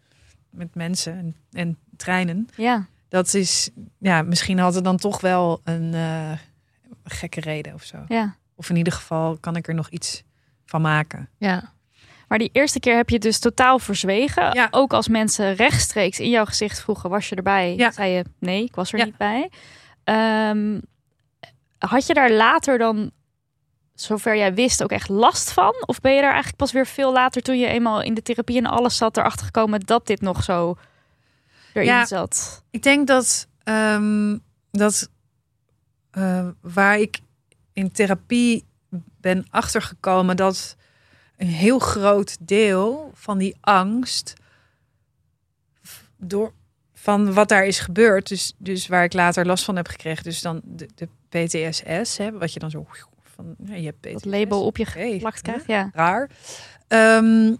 met mensen en, en treinen. Ja. Dat is, ja, misschien had het dan toch wel een eh, gekke reden of zo. Ja. Of in ieder geval kan ik er nog iets van maken. Ja. Maar die eerste keer heb je het dus totaal verzwegen. Ja. Ook als mensen rechtstreeks in jouw gezicht vroegen, was je erbij? Ja. Zei je, nee, ik was er Ja. niet bij. Ehm, had je daar later dan, zover jij wist, ook echt last van? Of ben je daar eigenlijk pas weer veel later, toen je eenmaal in de therapie en alles zat, erachter gekomen dat dit nog zo erin Ja. zat? Ik denk dat, ehm, dat eh, waar ik in therapie ben achtergekomen dat een heel groot deel van die angst door van wat daar is gebeurd, dus, dus waar ik later last van heb gekregen, dus dan de, de PTSS, hè, wat je dan zo van, ja, je hebt PTSS, Dat label op je geplakt krijgt, ja. raar. Ehm,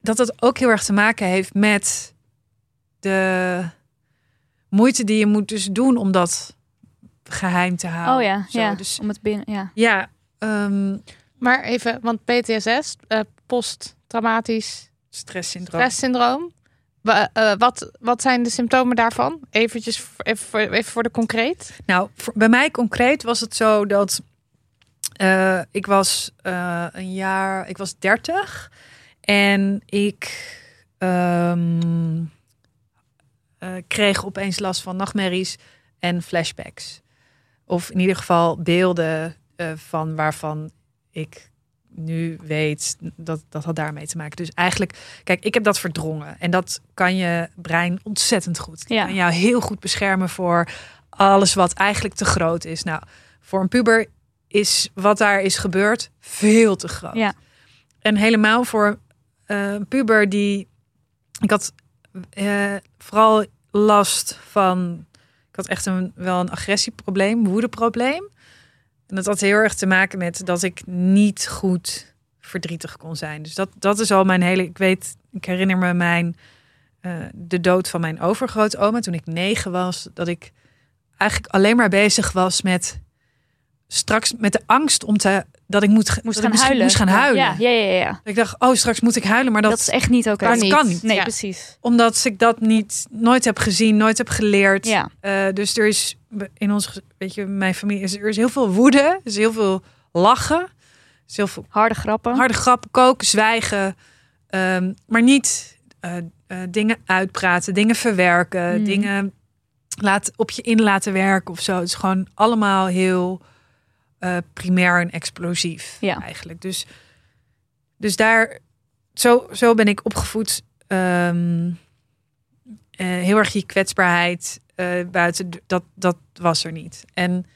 dat dat ook heel erg te maken heeft met de moeite die je moet dus doen om dat geheim te houden. Oh ja, Zo, ja. Dus Om het binnen, ja. ja, ehm, Maar even, want PTSS, eh posttraumatisch stresssyndroom. stresssyndroom. Eh, wat, wat zijn de symptomen daarvan? Eventjes even voor, even voor de concreet. Nou, voor- bij mij concreet was het zo dat eh, ik was eh, een jaar, ik was 30 en ik ehm, eh, kreeg opeens last van nachtmerries en flashbacks. Of in ieder geval beelden van waarvan ik nu weet dat dat had daarmee te maken. Dus eigenlijk, kijk, ik heb dat verdrongen en dat kan je brein ontzettend goed. Die Ja. kan jou heel goed beschermen voor alles wat eigenlijk te groot is. Nou, voor een puber is wat daar is gebeurd veel te groot. Ja. En helemaal voor een puber die. Ik had eh, vooral last van. Ik had echt een, wel een agressieprobleem, woedeprobleem. En dat had heel erg te maken met dat ik niet goed verdrietig kon zijn. Dus dat, dat is al mijn hele. Ik weet, ik herinner me mijn. eh, de dood van mijn overgrootoma toen ik negen was. Dat ik eigenlijk alleen maar bezig was met straks met de angst om te dat ik moet, Moest dat ik gaan misschien huilen. moest gaan huilen. Ja, ja, ja. ja. Dat Ik dacht, oh, straks moet ik huilen, maar dat, Dat, is echt niet oké. niet. kan niet. Nee, Ja. precies. Omdat ik dat niet nooit heb gezien, nooit heb geleerd. Ja. Eh, dus er is in ons, weet je, mijn familie is er is heel veel woede, is heel veel lachen, is heel veel Harde grappen. harde grappen, koken, zwijgen, ehm, maar niet eh, eh, dingen uitpraten, dingen verwerken, Hmm. dingen laat, op je in laten werken of zo. Het is gewoon allemaal heel eh, primair en explosief Ja. eigenlijk. Dus, dus daar, zo, zo ben ik opgevoed. Ehm, eh, heel erg je kwetsbaarheid eh, buiten, dat, dat was er niet. En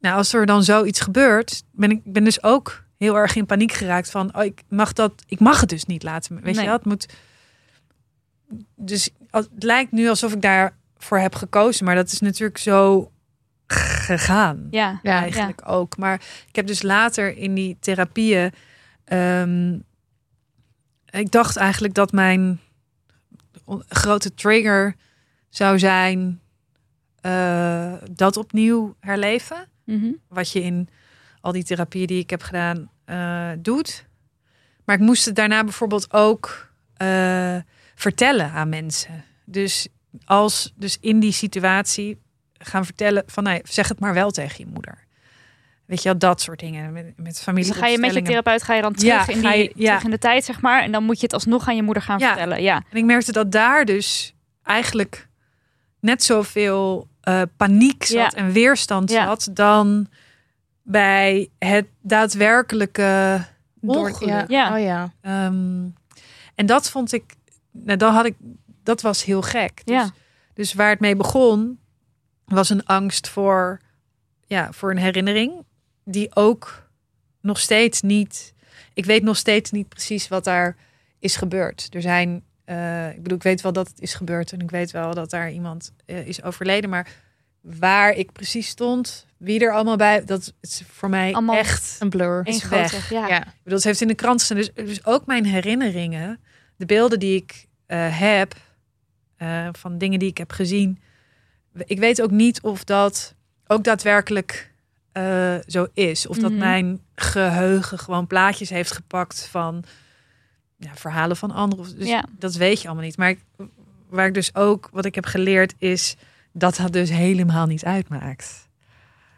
nou, als er dan zoiets gebeurt, ben ik ben dus ook heel erg in paniek geraakt van, oh, ik mag dat, ik mag het dus niet laten. Weet Nee. je het moet. Dus het lijkt nu alsof ik daarvoor heb gekozen, maar dat is natuurlijk zo gegaan Ja. Ja, eigenlijk ook. Maar ik heb dus later in die therapieën ehm, ik dacht eigenlijk dat mijn grote trigger zou zijn eh, dat opnieuw herleven. Mhm. Wat je in al die therapieën die ik heb gedaan eh, doet. Maar ik moest het daarna bijvoorbeeld ook eh, vertellen aan mensen. Dus als dus in die situatie gaan vertellen van nee, zeg het maar wel tegen je moeder. Weet je wel, dat soort dingen met, met Dus familie. dan ga je met je therapeut ga je dan terug, Ja, in, ga die, je- ja. terug in de tijd, zeg maar. En dan moet je het alsnog aan je moeder gaan Ja. vertellen. Ja. En ik merkte dat daar dus eigenlijk net zoveel eh, paniek zat Ja. en weerstand Ja. zat dan bij het daadwerkelijke Door- ongeluk. ja. Ja. Oh ja. Ehm, en dat vond ik, nou, dan had ik, dat was heel gek. Dus, Ja. dus waar het mee begon, was een angst voor, ja, voor een herinnering, die ook nog steeds niet, ik weet nog steeds niet precies wat daar is gebeurd. Er zijn, eh, ik bedoel, ik weet wel dat het is gebeurd en ik weet wel dat daar iemand eh, is overleden, maar waar ik precies stond, wie er allemaal bij, dat is voor mij Allemaal echt Een blur. Eén Is grote. weg. Ja. Ja. ik bedoel, het heeft in de krant gestaan. Dus, dus ook mijn herinneringen, de beelden die ik eh, heb, van dingen die ik heb gezien. Ik weet ook niet of dat ook daadwerkelijk eh, zo is. Of dat Mhm. mijn geheugen gewoon plaatjes heeft gepakt van ja, verhalen van anderen. Dus Ja. dat weet je allemaal niet. Maar ik, waar ik dus ook, wat ik heb geleerd, is dat dat dus helemaal niet uitmaakt.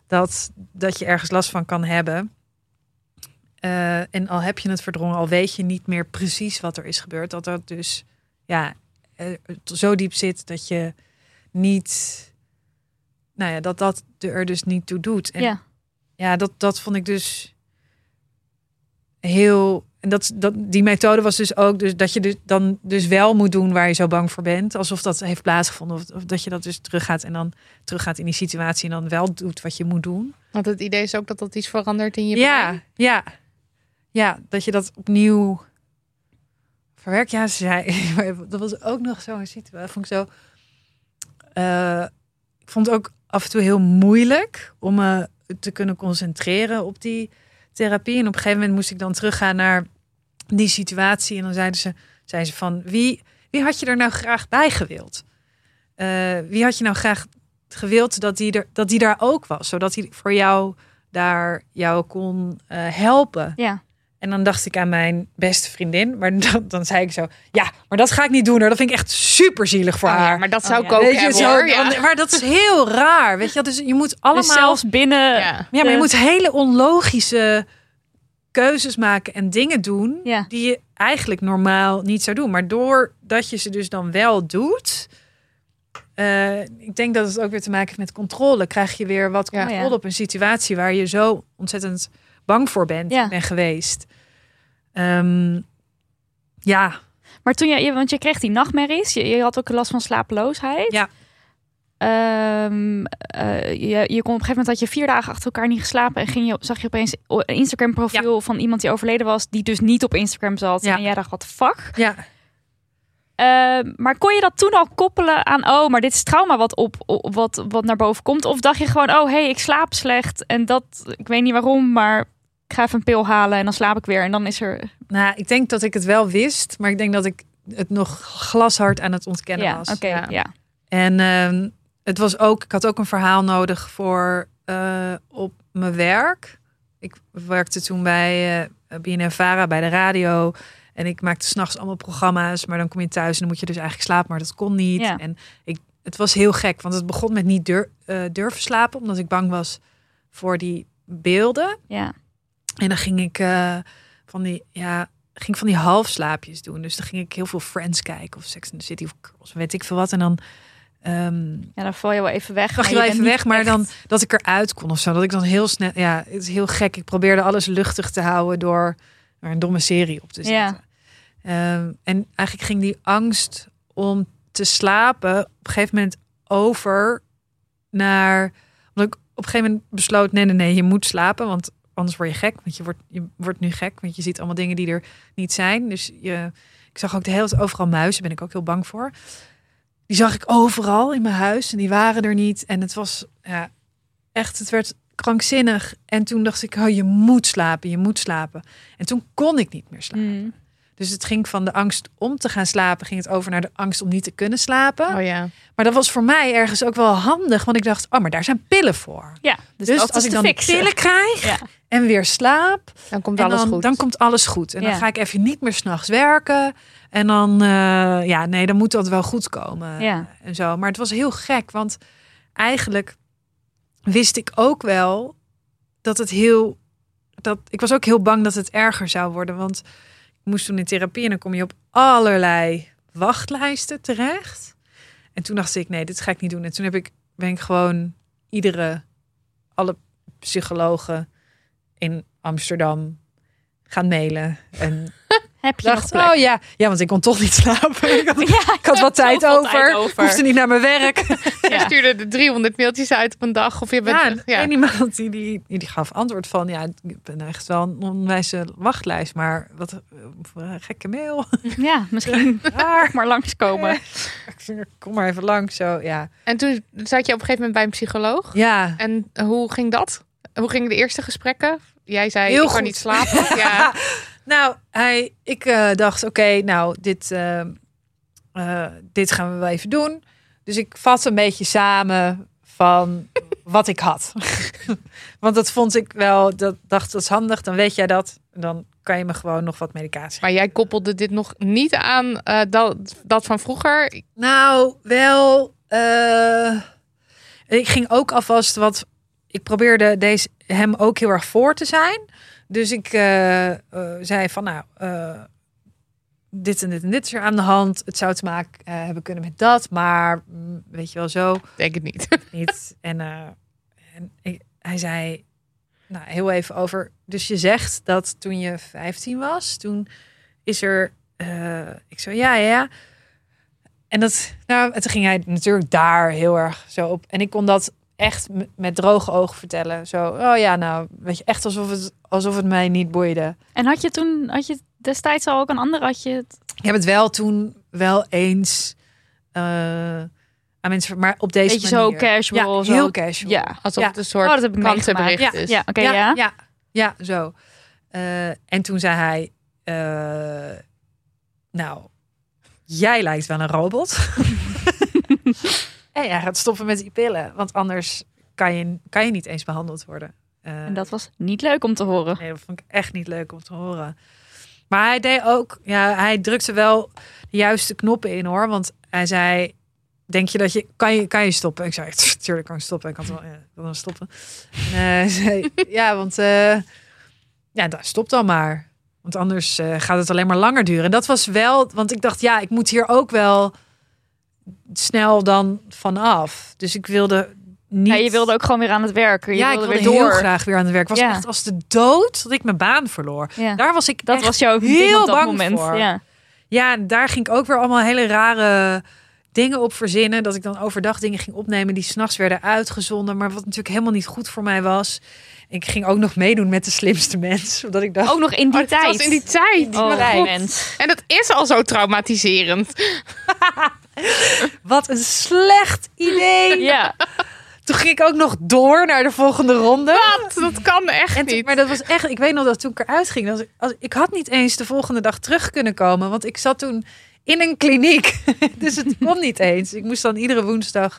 Dat, dat je ergens last van kan hebben. Eh, en al heb je het verdrongen, al weet je niet meer precies wat er is gebeurd, dat dat dus ja, eh, zo diep zit dat je niet, nou ja, dat dat er dus niet toe doet. En Ja. ja, dat, dat vond ik dus heel. En dat, dat, die methode was dus ook dus dat je dus dan dus wel moet doen waar je zo bang voor bent. Alsof dat heeft plaatsgevonden. Of, of dat je dat dus teruggaat en dan teruggaat in die situatie en dan wel doet wat je moet doen. Want het idee is ook dat dat iets verandert in je Ja, brein. ja. Ja, dat je dat opnieuw verwerkt. Ja, ze zei, dat was ook nog zo'n situatie. Vond ik zo. Eh, ik vond het ook af en toe heel moeilijk om me te kunnen concentreren op die therapie. En op een gegeven moment moest ik dan teruggaan naar die situatie. En dan zeiden ze, zei ze van wie, wie had je er nou graag bij gewild? Eh, wie had je nou graag gewild dat die, er, dat die daar ook was? Zodat hij voor jou daar jou kon eh, helpen. Ja. En dan dacht ik aan mijn beste vriendin. Maar dan, dan zei ik zo, ja, maar dat ga ik niet doen. Hoor. Dat vind ik echt super zielig voor Oh ja, haar. maar dat zou Oh ik ja. ook Weet je, hebben zo, hoor. Ja. dan- Maar dat is heel raar. Weet je, dus je moet allemaal... Dus zelfs binnen... Ja. ja, maar je moet hele onlogische keuzes maken en dingen doen Ja. die je eigenlijk normaal niet zou doen. Maar doordat je ze dus dan wel doet, eh, ik denk dat het ook weer te maken heeft met controle. Krijg je weer wat Ja. controle Ja. op een situatie waar je zo ontzettend bang voor bent Ja. en geweest. Ehm, ja, Maar toen je, want je kreeg die nachtmerries, je, je had ook last van slapeloosheid. Ja. Ehm, eh, je, je kon op een gegeven moment had je vier dagen achter elkaar niet geslapen en ging je, zag je opeens een Instagram profiel van iemand die overleden was, die dus niet op Instagram zat. Ja. En jij dacht, wat fuck? ja. Ehm, maar kon je dat toen al koppelen aan, oh, maar dit is trauma wat, op, op- wat, wat naar boven komt? Of dacht je gewoon, oh, hey, ik slaap slecht en dat, ik weet niet waarom, maar ik ga even een pil halen en dan slaap ik weer en dan is er... Nou, ik denk dat ik het wel wist, maar ik denk dat ik het nog glashard aan het ontkennen Ja, was. oké, Ja. ja. En ehm, het was ook, ik had ook een verhaal nodig voor eh, op mijn werk. Ik werkte toen bij eh BNN-Vara bij de radio. En ik maakte s'nachts allemaal programma's. Maar dan kom je thuis en dan moet je dus eigenlijk slapen. Maar dat kon niet. Ja. En ik, het was heel gek, want het begon met niet dur- eh, durven slapen. Omdat ik bang was voor die beelden. ja. En dan ging ik eh, van die, ja, ging van die halfslaapjes doen. Dus dan ging ik heel veel Friends kijken of Sex in the City of Girls, weet ik veel wat. En dan ehm Ja, dan val je wel even weg. maar je wel even weg, maar echt- dan dat ik eruit kon of zo. Dat ik dan heel snel, ja, het is heel gek. Ik probeerde alles luchtig te houden door er een domme serie op te Ja. zetten. Ehm, en eigenlijk ging die angst om te slapen op een gegeven moment over naar, omdat ik op een gegeven moment besloot, nee, nee, nee, je moet slapen, want anders word je gek. Want je wordt, je wordt nu gek, want je ziet allemaal dingen die er niet zijn. Dus je, ik zag ook de hele tijd overal muizen, ben ik ook heel bang voor. Die zag ik overal in mijn huis en die waren er niet. En het was ja, echt, het werd krankzinnig. En toen dacht ik, oh, je moet slapen, je moet slapen. En toen kon ik niet meer slapen. Mm. Dus het ging van de angst om te gaan slapen, ging het over naar de angst om niet te kunnen slapen. Oh ja. Maar dat was voor mij ergens ook wel handig, want ik dacht, oh, maar daar zijn pillen voor. Ja, dus, Dus, als ik dan fixen. pillen krijg Ja. en weer slaap, Dan komt alles dan, goed. dan komt alles goed. En dan ga ik even niet meer s'nachts werken. En dan, eh, ja, nee, dan moet dat wel goed komen. Ja. En zo. Maar het was heel gek, want eigenlijk wist ik ook wel dat het heel. Dat, ik was ook heel bang dat het erger zou worden. Want ik moest toen in therapie en dan kom je op allerlei wachtlijsten terecht. En toen dacht ik, nee, dit ga ik niet doen. En toen heb ik, ben ik gewoon iedere, alle psychologen in Amsterdam gaan mailen. En Heb je nog dacht, plek? oh ja, ja, want ik kon toch niet slapen. Ik had, Ja, ik had wat tijd over. tijd over. Hoefde niet naar mijn werk. Je Ja. stuurde de 300 mailtjes uit op een dag. Of je bent Ja, terug. en Ja. iemand die, die, die gaf antwoord van... ja, ik ben echt wel een onwijze wachtlijst... maar wat eh, voor een gekke mail. Ja, misschien Raar. maar langskomen. Ik zeg, Kom maar even langs, zo, ja. En toen zat je op een gegeven moment bij een psycholoog. Ja, En hoe ging dat? Hoe gingen de eerste gesprekken? Jij zei, Heel ik kan niet slapen. Ja. Nou, hij, ik eh, dacht, oké, nou, dit, eh, eh, dit gaan we wel even doen. Dus ik vat een beetje samen van wat ik had. Want dat vond ik wel, dat dacht dat is handig. Dan weet jij dat. Dan kan je me gewoon nog wat medicatie Maar jij koppelde dit nog niet aan dat, dat van vroeger. Nou, wel. ik ging ook alvast wat. Ik probeerde deze, hem ook heel erg voor te zijn. Dus ik eh, eh, zei van nou. eh, dit en dit en dit is er aan de hand. Het zou te maken hebben kunnen met dat. Maar mm, weet je wel zo Denk het niet. niet. En, en ik- hij zei, nou heel even over. Dus je zegt dat toen je 15 was, toen is er. ik zo ja, ja, ja. En dat, nou, en toen ging hij natuurlijk daar heel erg zo op. En ik kon dat echt met droge ogen vertellen. Zo, oh ja, nou, weet je, echt alsof het, alsof het mij niet boeide. En had je toen, had je destijds al ook een andere, had je het... Ik heb het wel toen wel eens eh, aan mensen, maar op deze Beetje zo manier. casual, Ja, zo- heel casual. Ja. Alsof Ja. het een soort Oh, dat heb ik krantenbericht meegemaakt. is. Ja, oké, ja. ja, ja, zo. Eh, en toen zei hij, eh, nou, jij lijkt wel een robot. en jij gaat stoppen met die pillen, want anders kan je, kan je niet eens behandeld worden. Eh, En dat was niet leuk om te horen. Nee, dat vond ik echt niet leuk om te horen. Maar hij deed ook, ja, hij drukte wel de juiste knoppen in hoor. Want hij zei, denk je dat je, kan je, kan je stoppen? Ik zei, tuurlijk kan ik stoppen. Ik had wel, ja, stoppen. En, eh, zei, ja, want eh, ja, dat stopt dan maar. Want anders gaat het alleen maar langer duren. En dat was wel, want ik dacht, ja, ik moet hier ook wel snel dan vanaf. Dus ik wilde niet. Ja, je wilde ook gewoon weer aan het werken. Je ja, ik wilde wilde weer door. heel graag weer aan het werk. Was Ja. echt als de dood dat ik mijn baan verloor. Ja. Daar was ik Dat echt was jouw ding heel op dat bang moment. voor. Ja. Ja, en daar ging ik ook weer allemaal hele rare dingen op verzinnen. Dat ik dan overdag dingen ging opnemen die s'nachts werden uitgezonden. Maar wat natuurlijk helemaal niet goed voor mij was. Ik ging ook nog meedoen met de slimste mens. Omdat ik dacht, Ook nog in die Oh, het tijd. was in die tijd. Mijn God. mens. En dat is al zo traumatiserend. wat een slecht idee. Ja. Toen ging ik ook nog door naar de volgende ronde. Dat, dat kan echt toen- niet. maar dat was echt, ik weet nog dat toen ik eruit ging, dat ik, als, ik had niet eens de volgende dag terug kunnen komen, want ik zat toen in een kliniek. dus het kon niet eens. Ik moest dan iedere woensdag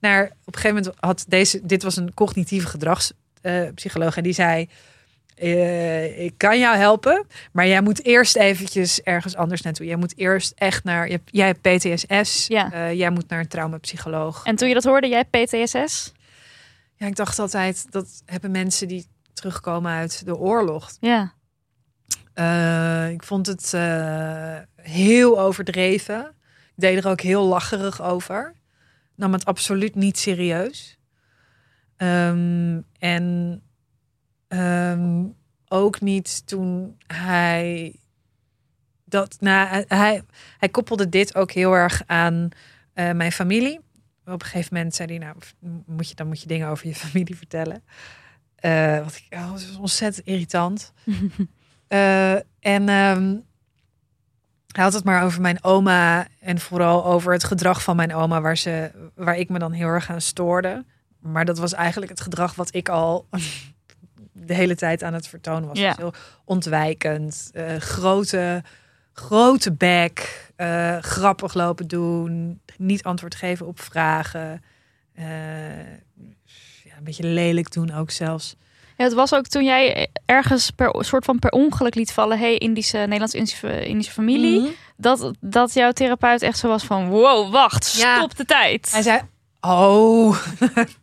naar, op een gegeven moment had deze, dit was een cognitieve gedragspsycholoog en die zei, eh, ik kan jou helpen, maar jij moet eerst eventjes ergens anders naartoe. Jij moet eerst echt naar, hebt- jij hebt PTSS, Ja. eh, jij moet naar een traumapsycholoog. En toen je dat hoorde, jij PTSS? Ja, ik dacht altijd, dat hebben mensen die terugkomen uit de oorlog. Ja. Eh, ik vond het eh, heel overdreven. Ik deed er ook heel lacherig over. Nam het absoluut niet serieus. Ehm, en ehm, ook niet toen hij dat. Nou, hij- hij, koppelde dit ook heel erg aan eh, mijn familie. Op een gegeven moment zei hij: Nou, moet je, dan moet je dingen over je familie vertellen. Eh, wat ik, oh, is ontzettend irritant. Eh, en ehm, hij had het maar over mijn oma en vooral over het gedrag van mijn oma, waar, ze, waar ik me dan heel erg aan stoorde. Maar dat was eigenlijk het gedrag wat ik al de hele tijd aan het vertonen was. Ja. Dus heel ontwijkend, eh, grote grote bek, eh, grappig lopen doen, niet antwoord geven op vragen. eh, ja, een beetje lelijk doen ook zelfs. Ja, het was ook toen jij ergens per soort van per ongeluk liet vallen, hey, Indische, Nederlands-Indische Indische familie, Mhm. dat, dat jouw therapeut echt zo was van, wow, wacht, Ja. stop de tijd. Hij zei, oh,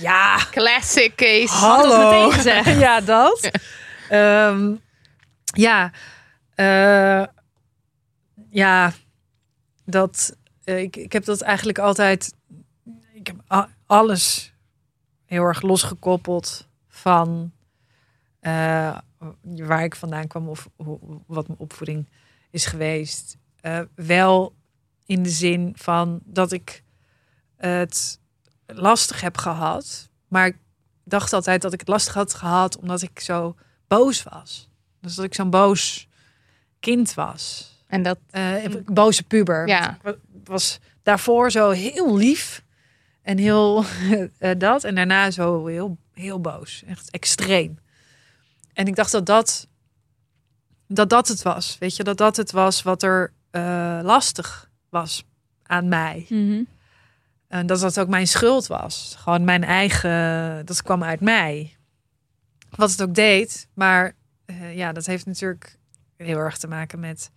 ja, Classic case. hallo. ja, dat. Ehm, ja, eh, ja, dat, eh, ik, ik heb dat eigenlijk altijd, ik heb alles heel erg losgekoppeld van eh, waar ik vandaan kwam of hoe, wat mijn opvoeding is geweest. Eh, wel in de zin van dat ik het lastig heb gehad, maar ik dacht altijd dat ik het lastig had gehad omdat ik zo boos was. Dus dat ik zo'n boos kind was. En dat, Eh, een boze puber. Ja. Was daarvoor zo heel lief en heel eh, dat. En daarna zo heel, heel boos. Echt extreem. En ik dacht dat dat, dat dat het was. Weet je, dat dat het was wat er eh, lastig was aan mij. Mhm. En dat dat ook mijn schuld was. Gewoon mijn eigen, dat kwam uit mij. Wat het ook deed. Maar eh, ja, dat heeft natuurlijk heel erg te maken met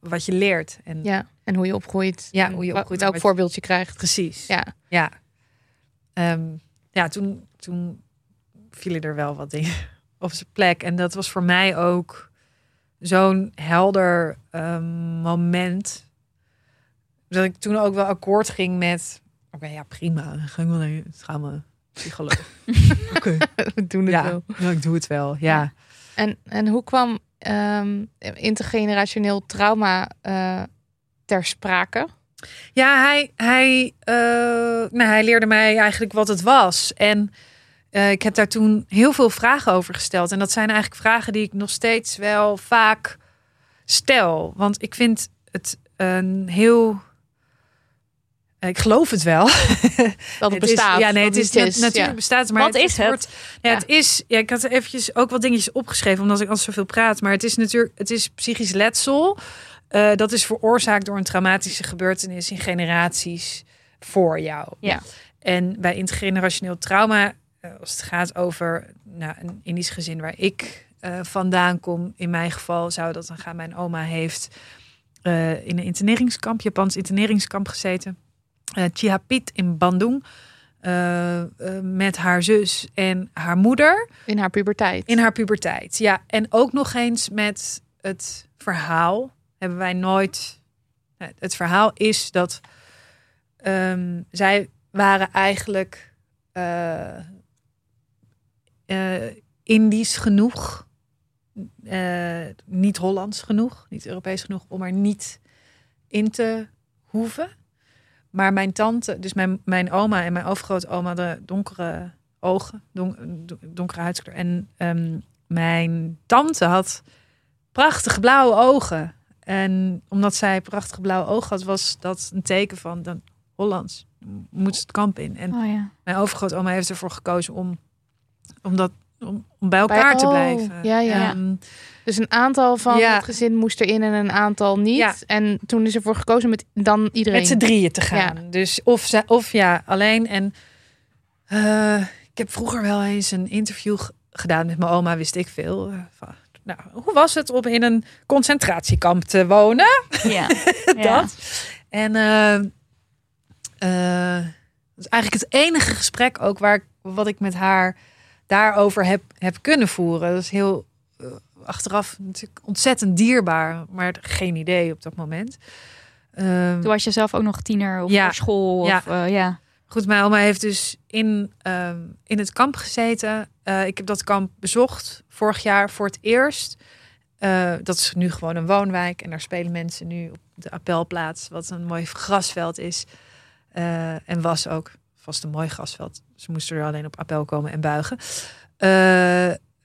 wat je leert. En ja. En hoe je opgroeit. Ja, hoe je opgroeit Welk wat- voorbeeld je krijgt. precies. Ja. Ja, Ehm, ja toen, toen vielen er wel wat dingen op zijn plek. En dat was voor mij ook zo'n helder ehm, moment. Dat ik toen ook wel akkoord ging met... Oké, ja, prima. Dan ga ik wel naar gaan we psycholoog. Oké. We doen het Ja, wel. ja, ik doe het wel. Ja. En, en hoe kwam ehm, intergenerationeel trauma eh, ter sprake? Ja, hij, hij, eh, nou, hij leerde mij eigenlijk wat het was. En eh, ik heb daar toen heel veel vragen over gesteld. En dat zijn eigenlijk vragen die ik nog steeds wel vaak stel. Want ik vind het een heel. Eh, Ik geloof het wel. Dat het is- bestaat. ja, nee, het is natuurlijk ja. bestaat het, maar Wat is het? wordt- ja, Ja. Het is. Ja, ik had eventjes ook wat dingetjes opgeschreven, omdat ik altijd zoveel praat. Maar het is natuurlijk, het is psychisch letsel. Eh, dat is veroorzaakt door een traumatische gebeurtenis in generaties voor jou. Ja. En bij intergenerationeel trauma, eh, als het gaat over nou, een Indisch gezin waar ik vandaan kom, in mijn geval zou dat dan gaan. Mijn oma heeft in een interneringskamp, Japans interneringskamp gezeten. Eh Chihapit in Bandung. eh, eh, met haar zus en haar moeder In haar puberteit. in haar puberteit. Ja, en ook nog eens met het verhaal hebben wij nooit. Het verhaal is dat ehm, zij waren eigenlijk Indisch genoeg, niet Hollands genoeg, niet Europees genoeg om er niet in te hoeven. Maar mijn tante, dus mijn, mijn oma en mijn overgrootoma hadden donkere ogen, don- don- donkere huidskleur. En ehm, mijn tante had prachtige blauwe ogen. En omdat zij prachtige blauwe ogen had, was dat een teken van dan Hollands. Moet het kamp in. En Oh ja. mijn overgrootoma heeft ervoor gekozen om, om, dat, om, om bij elkaar Bij- te oh, blijven. ja, ja. Ehm, Dus een aantal van Ja. het gezin moest erin en een aantal niet. Ja. En toen is ervoor gekozen met dan iedereen. met z'n drieën te gaan. Dus of, ze, of ja, alleen. En eh, ik heb vroeger wel eens een interview g- gedaan met mijn oma, wist ik veel. eh, van, nou, hoe was het om in een concentratiekamp te wonen? Ja. dat. En eh, eh, dat is eigenlijk het enige gesprek ook waar ik- wat ik met haar daarover heb, heb kunnen voeren. Dat is heel achteraf natuurlijk ontzettend dierbaar, maar geen idee op dat moment. Ehm, Toen was je zelf ook nog tiener of Ja. voor school. Ja. Of, eh, ja. Goed, mijn oma heeft dus in, ehm, in het kamp gezeten. Eh, ik heb dat kamp bezocht vorig jaar voor het eerst. Eh, dat is nu gewoon een woonwijk. En daar spelen mensen nu op de appelplaats, wat een mooi grasveld is. En was ook vast een mooi grasveld. Ze moesten er alleen op appel komen en buigen.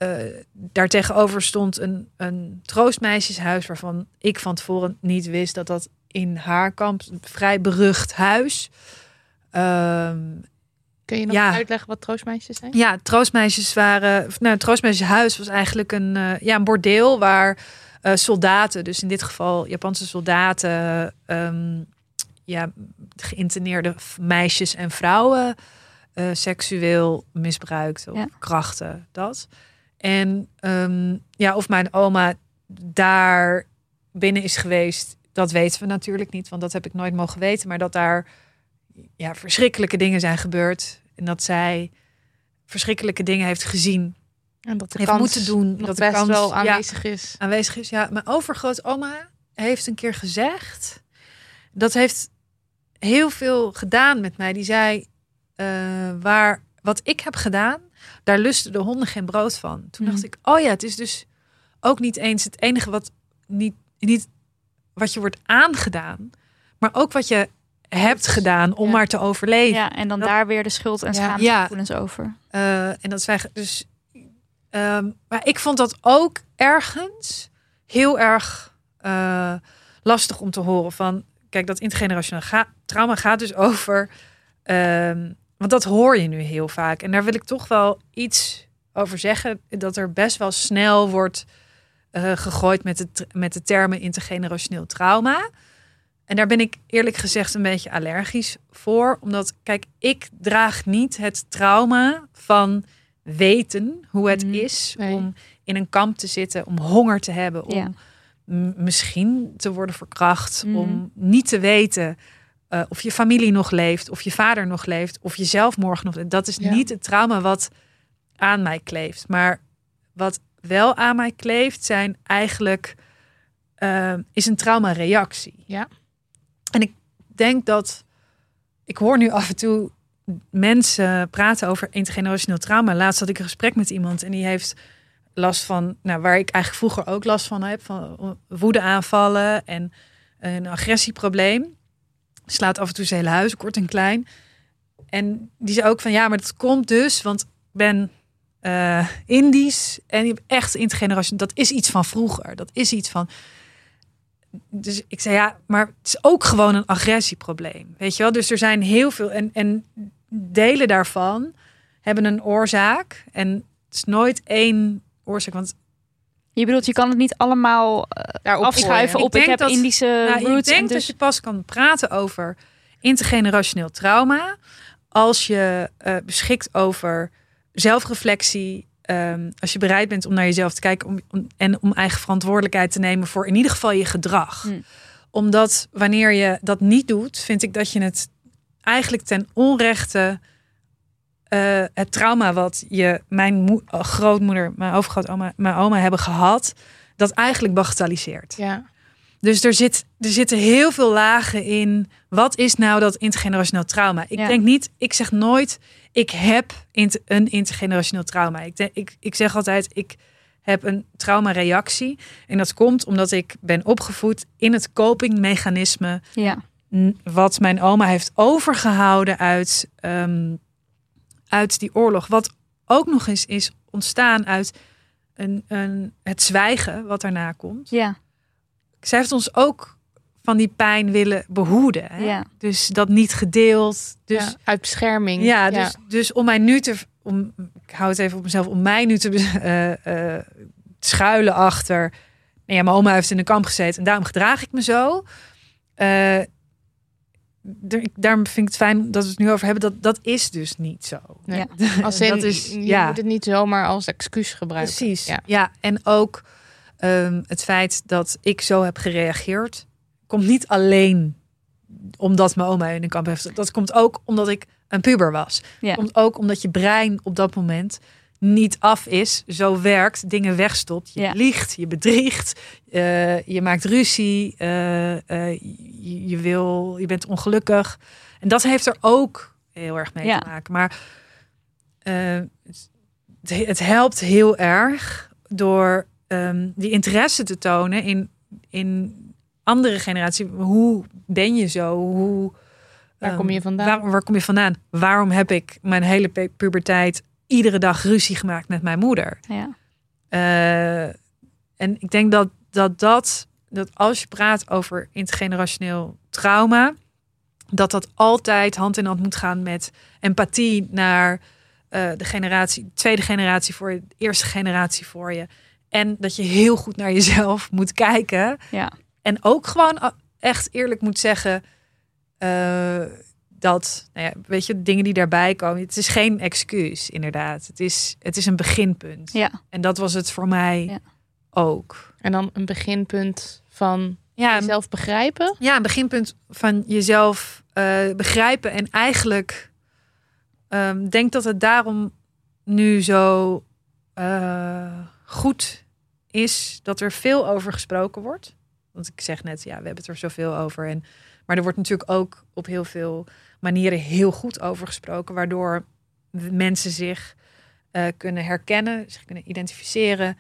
Eh eh daartegenover stond een, een troostmeisjeshuis waarvan ik van tevoren niet wist dat dat in haar kamp een vrij berucht huis. Ehm, Kun je nog Ja. uitleggen wat troostmeisjes zijn? ja, troostmeisjes waren. Nou, het troostmeisjeshuis was eigenlijk een, eh, ja, een bordeel waar eh, soldaten, dus in dit geval Japanse soldaten, ehm, ja, geïnterneerde meisjes en vrouwen eh, seksueel misbruikt of Ja. krachten, dat. En ehm, ja, of mijn oma daar binnen is geweest, dat weten we natuurlijk niet, want dat heb ik nooit mogen weten. Maar dat daar ja, verschrikkelijke dingen zijn gebeurd en dat zij verschrikkelijke dingen heeft gezien, En dat de heeft kans moeten doen, dat de best kans wel ja, aanwezig is. aanwezig is. Ja, mijn overgrootoma heeft een keer gezegd, dat heeft heel veel gedaan met mij. Die zei, eh, waar wat ik heb gedaan, daar lusten de honden geen brood van. Toen dacht Mhm. ik, oh ja, het is dus ook niet eens het enige wat niet, niet wat je wordt aangedaan, maar ook wat je hebt gedaan om Ja. maar te overleven. Ja, en dan Dat- daar weer de schuld en Ja. schaamtegevoelens over. Eh, en dat zijn dus. ehm, maar ik vond dat ook ergens heel erg eh, lastig om te horen. Van kijk, dat intergenerationeel ga- trauma gaat dus over. ehm, want dat hoor je nu heel vaak. En daar wil ik toch wel iets over zeggen. Dat er best wel snel wordt eh, gegooid met de, met de termen intergenerationeel trauma. En daar ben ik eerlijk gezegd een beetje allergisch voor. Omdat, kijk, ik draag niet het trauma van weten hoe het Mhm. is Nee. om in een kamp te zitten, om honger te hebben, om Ja. misschien te worden verkracht, Mhm. om niet te weten eh, of je familie nog leeft, of je vader nog leeft, of je zelf morgen nog. Dat is Ja. niet het trauma wat aan mij kleeft. Maar wat wel aan mij kleeft, zijn eigenlijk eh, is een traumareactie. Ja. En ik denk dat ik hoor nu af en toe mensen praten over intergenerationeel trauma. Laatst had ik een gesprek met iemand en die heeft last van, nou, waar ik eigenlijk vroeger ook last van heb, van woedeaanvallen en een agressieprobleem. Slaat af en toe zijn hele huis kort en klein. En die zei ook van ja, maar dat komt dus, want ik ben eh, Indisch en echt intergenerationeel. Dat is iets van vroeger. Dat is iets van. Dus ik zei ja, maar het is ook gewoon een agressieprobleem. Weet je wel? Dus er zijn heel veel. En, en delen daarvan hebben een oorzaak. En het is nooit één oorzaak. Want Je bedoelt, je kan het niet allemaal Daarop afschuiven op Ik heb dat- Indische nou, ik denk en dat dus... je pas kan praten over intergenerationeel trauma als je eh, beschikt over zelfreflectie. ehm, als je bereid bent om naar jezelf te kijken om, om- en om eigen verantwoordelijkheid te nemen voor in ieder geval je gedrag. Hmm. Omdat wanneer je dat niet doet, vind ik dat je het eigenlijk ten onrechte eh, het trauma wat je, mijn eh, grootmoeder, mijn overgrootoma, mijn oma hebben gehad, dat eigenlijk bagatelliseert. Ja. Dus er, zit, er zitten heel veel lagen in. Wat is nou dat intergenerationeel trauma? Ik Ja. denk niet, ik zeg nooit, ik heb een intergenerationeel trauma. Ik, denk, ik, ik zeg altijd, ik heb een traumareactie. En dat komt omdat ik ben opgevoed in het copingmechanisme Ja, wat mijn oma heeft overgehouden uit, ehm, uit die oorlog. Wat ook nog eens is ontstaan uit een, een, het zwijgen wat daarna komt. ja, Zij heeft ons ook van die pijn willen behoeden. Hè? ja. Dus dat niet gedeeld. Dus ja, uit bescherming. ja, dus, dus om mij nu te. Om, ik hou het even op mezelf. Om mij nu te eh, eh, schuilen achter. nou Ja, mijn oma heeft in een kamp gezeten en daarom gedraag ik me zo. Eh, daarom vind ik het fijn dat we het nu over hebben. Dat, dat is dus niet zo. Nee. Ja. Als in, dat is, je ja. moet het niet zomaar als excuus gebruiken. Precies. Ja. Ja. en ook ehm, het feit dat ik zo heb gereageerd, komt niet alleen omdat mijn oma in een kamp heeft. Dat komt ook omdat ik een puber was. Ja. Komt ook omdat je brein op dat moment niet af is, zo werkt, dingen wegstopt. Je Ja. liegt, je bedriegt, eh, je maakt ruzie, eh, eh, je, je wil, je bent ongelukkig. En dat heeft er ook heel erg mee Ja. te maken. Maar het, het helpt heel erg door ehm, die interesse te tonen in, in andere generatie. Hoe ben je zo? Hoe, Waar ehm, kom je vandaan? Waar, waar kom je vandaan? Waarom heb ik mijn hele pu- puberteit iedere dag ruzie gemaakt met mijn moeder? ja. Eh, en ik denk dat, dat dat, dat als je praat over intergenerationeel trauma, dat dat altijd hand in hand moet gaan met empathie naar eh, de generatie, de tweede generatie voor je, de eerste generatie voor je. En dat je heel goed naar jezelf moet kijken. Ja. En ook gewoon a- echt eerlijk moet zeggen eh, dat, nou ja, weet je, dingen die daarbij komen. Het is geen excuus, inderdaad. Het is, het is een beginpunt. Ja. En dat was het voor mij Ja. ook. En dan een beginpunt van Ja, jezelf begrijpen. ja, een beginpunt van jezelf eh, begrijpen. En eigenlijk ehm, denk dat het daarom nu zo eh, goed is dat er veel over gesproken wordt. Want ik zeg net, ja, we hebben het er zoveel over. En, maar er wordt natuurlijk ook op heel veel manieren heel goed over gesproken, waardoor mensen zich eh, kunnen herkennen, zich kunnen identificeren.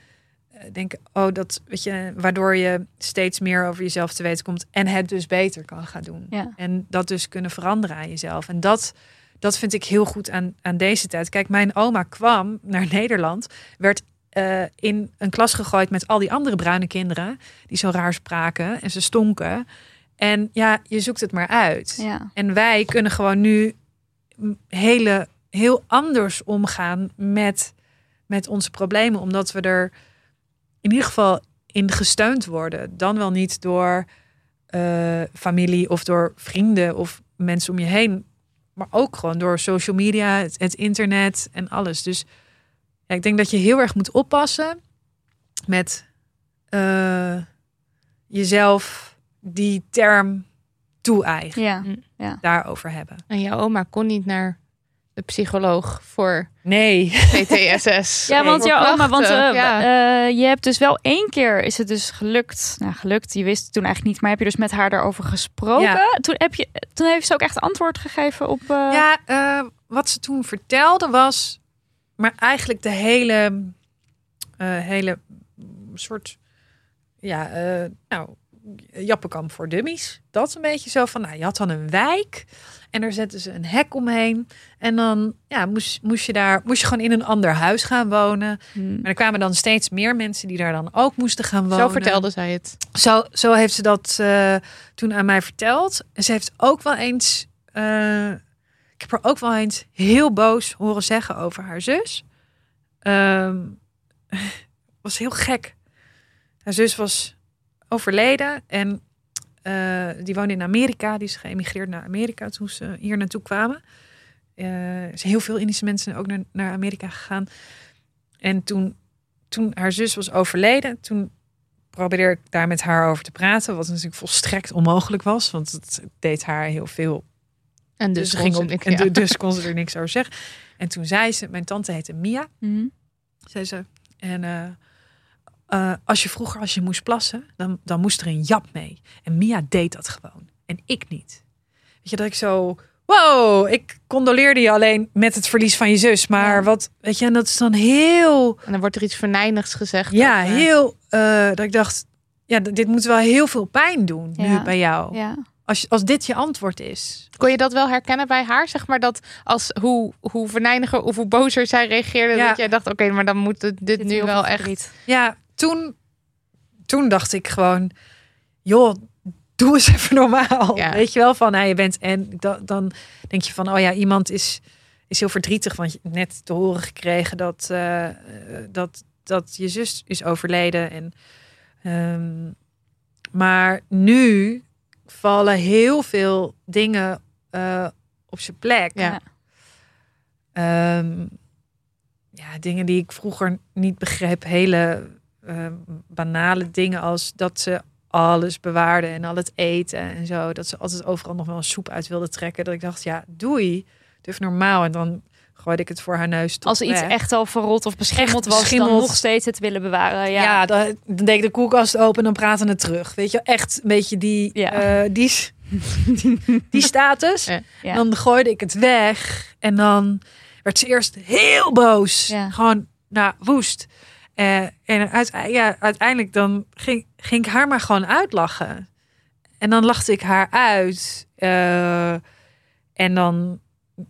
eh, denken, oh, dat weet je, waardoor je steeds meer over jezelf te weten komt en het dus beter kan gaan doen. Ja. En dat dus kunnen veranderen aan jezelf. En dat, dat vind ik heel goed aan, aan deze tijd. Kijk, mijn oma kwam naar Nederland, werd eh, in een klas gegooid met al die andere bruine kinderen die zo raar spraken en ze stonken. En ja, je zoekt het maar uit. Ja. En wij kunnen gewoon nu hele, heel anders omgaan met, met onze problemen, omdat we er in ieder geval in gesteund worden. Dan wel niet door eh, familie of door vrienden of mensen om je heen, maar ook gewoon door social media, het, het internet en alles. Dus ja, ik denk dat je heel erg moet oppassen met eh, jezelf die term toe-eigenen Ja. daarover hebben. En jouw oma kon niet naar de psycholoog voor Nee. PTSS. Ja, want jouw oma, want eh, ja. eh, je hebt dus wel één keer is het dus gelukt. Nou, gelukt. Je wist het toen eigenlijk niet, maar heb je dus met haar daarover gesproken? Ja. Toen, heb je, toen heeft ze ook echt antwoord gegeven op. eh, Ja, eh, wat ze toen vertelde was, maar eigenlijk de hele, eh, hele soort, ja, eh, nou, Jappenkamp voor dummies. Dat is een beetje zo van, nou, je had dan een wijk en daar zetten ze een hek omheen. En dan ja, moest, moest je daar, moest je gewoon in een ander huis gaan wonen. hm, Maar er kwamen dan steeds meer mensen die daar dan ook moesten gaan wonen. Zo vertelde zij het. Zo, zo heeft ze dat eh, toen aan mij verteld. En ze heeft ook wel eens. eh, ik heb haar ook wel eens heel boos horen zeggen over haar zus. Ehm, was heel gek. Haar zus was overleden en eh, die woonde in Amerika. Die is geëmigreerd naar Amerika toen ze hier naartoe kwamen. Eh, er zijn heel veel Indische mensen ook naar, naar Amerika gegaan. En toen, toen haar zus was overleden, toen probeerde ik daar met haar over te praten. Wat natuurlijk volstrekt onmogelijk was, want het deed haar heel veel. En Dus, dus, ze ging op, en du- dus kon ze er niks over zeggen. En toen zei ze, mijn tante heette Mia, hm. zei ze. En eh, eh, als je vroeger, als je moest plassen, dan, dan moest er een jap mee. En Mia deed dat gewoon. En ik niet. Weet je, dat ik zo... Wow, ik condoleerde je alleen met het verlies van je zus. Maar Ja. wat, weet je, en dat is dan heel... En dan wordt er iets venijnigs gezegd. Ja, over- heel... eh, dat ik dacht, ja, dit moet wel heel veel pijn doen nu bij jou. ja. Als, als dit je antwoord is. Kon je dat wel herkennen bij haar? Zeg maar dat als hoe, hoe verneiniger of hoe bozer zij reageerde, Ja. dat jij dacht, oké, maar dan moet het dit Dit nu wel echt. Ja, toen, toen dacht ik gewoon, joh, doe eens even normaal. Ja. Weet je wel, van nou, je bent en da- dan denk je van, oh ja, iemand is, is heel verdrietig, want je hebt net te horen gekregen dat, eh, eh, dat, dat je zus is overleden. En, ehm, maar nu vallen heel veel dingen eh, op zijn plek. Ja. Ehm, ja, dingen die ik vroeger niet begreep. Hele ehm, banale dingen als dat ze alles bewaarden en al het eten en zo. Dat ze altijd overal nog wel een soep uit wilde trekken. Dat ik dacht, ja, doei. Doe even normaal. En dan gooide ik het voor haar neus. tot Als iets weg. echt al verrot of beschimmeld was, beschimmeld. dan nog steeds het willen bewaren. Ja, Ja, dan, dan deed ik de koelkast open en dan praten het terug. Weet je, echt een beetje die, Ja. eh, die, die status. Ja. Dan gooide ik het weg. En dan werd ze eerst heel boos. Gewoon, nou, woest. Eh, en uit, ja, uiteindelijk dan ging, ging ik haar maar gewoon uitlachen. En dan lachte ik haar uit. Eh, en dan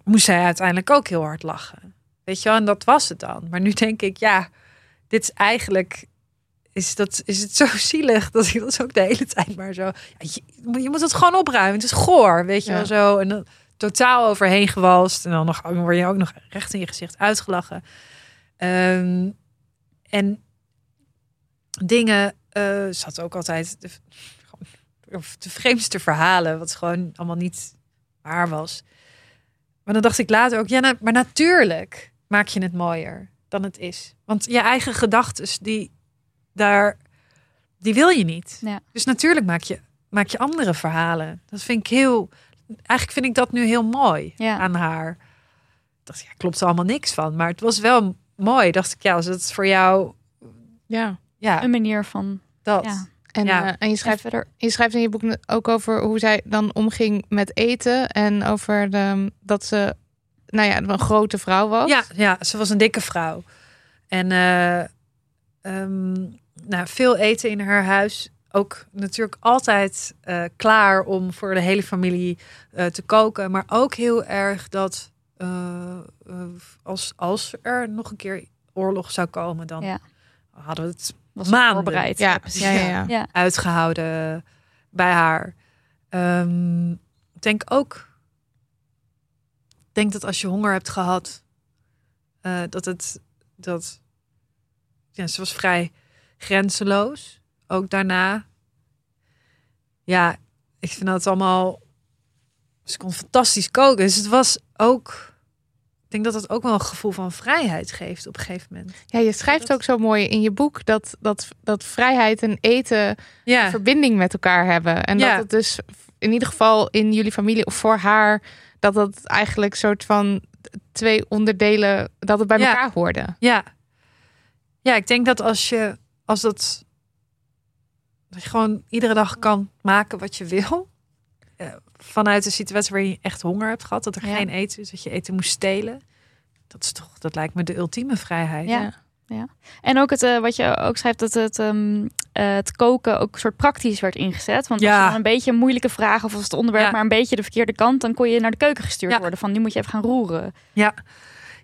moest zij uiteindelijk ook heel hard lachen. Weet je wel, en dat was het dan. Maar nu denk ik, ja, dit is eigenlijk... Is, dat, is het zo zielig dat ik dat ook de hele tijd maar zo... Je, je moet het gewoon opruimen. Het is goor, weet je Ja. wel zo. En dan totaal overheen gewalst. En dan, nog, dan word je ook nog recht in je gezicht uitgelachen. Ehm, en dingen. eh ze had ook altijd de, de vreemdste verhalen, wat gewoon allemaal niet waar was. Maar dan dacht ik later ook, ja, maar natuurlijk maak je het mooier dan het is. Want je eigen gedachten, die daar, die wil je niet. Ja. Dus natuurlijk maak je, maak je andere verhalen. Dat vind ik heel, eigenlijk vind ik dat nu heel mooi Ja. aan haar. Ik dacht, ja, klopt er allemaal niks van. Maar het was wel mooi. Dacht ik, ja, als het voor jou, Ja. ja, Een manier van. dat. Ja. En, Ja. eh, en je schrijft verder. Je schrijft in je boek ook over hoe zij dan omging met eten. En over de, dat ze nou ja, een grote vrouw was. Ja, ja, ze was een dikke vrouw. En eh, ehm, nou, veel eten in haar huis. Ook natuurlijk altijd eh, klaar om voor de hele familie eh, te koken. Maar ook heel erg dat als, als er nog een keer oorlog zou komen, dan Ja. hadden we het Was Maanden. voorbereid. ja, precies. ja, ja, ja. Ja. uitgehouden bij haar. Ehm, ik denk ook, ik denk dat als je honger hebt gehad, eh, dat het, dat, ja, ze was vrij grenzeloos. Ook daarna. Ja, ik vind dat allemaal, ze kon fantastisch koken. Dus het was ook, denk dat het ook wel een gevoel van vrijheid geeft op een gegeven moment. Ja, je schrijft Dat- ook zo mooi in je boek dat, dat, dat vrijheid en eten Ja, verbinding met elkaar hebben. En Ja. dat het dus in ieder geval in jullie familie of voor haar, dat dat eigenlijk soort van twee onderdelen, dat het bij Ja. elkaar hoorde. Ja. Ja, ik denk dat als je als dat, dat je gewoon iedere dag kan maken wat je wil. Vanuit een situatie waar je echt honger hebt gehad, dat er Ja. geen eten is, dat je eten moest stelen. Dat is toch, dat lijkt me de ultieme vrijheid. Ja. En ook het, eh, wat je ook schrijft, dat het, ehm, eh, het koken ook soort praktisch werd ingezet. Want als Ja. je dan een beetje een moeilijke vraag of als het onderwerp Ja. maar een beetje de verkeerde kant, dan kon je naar de keuken gestuurd Ja. worden. Van nu moet je even gaan roeren.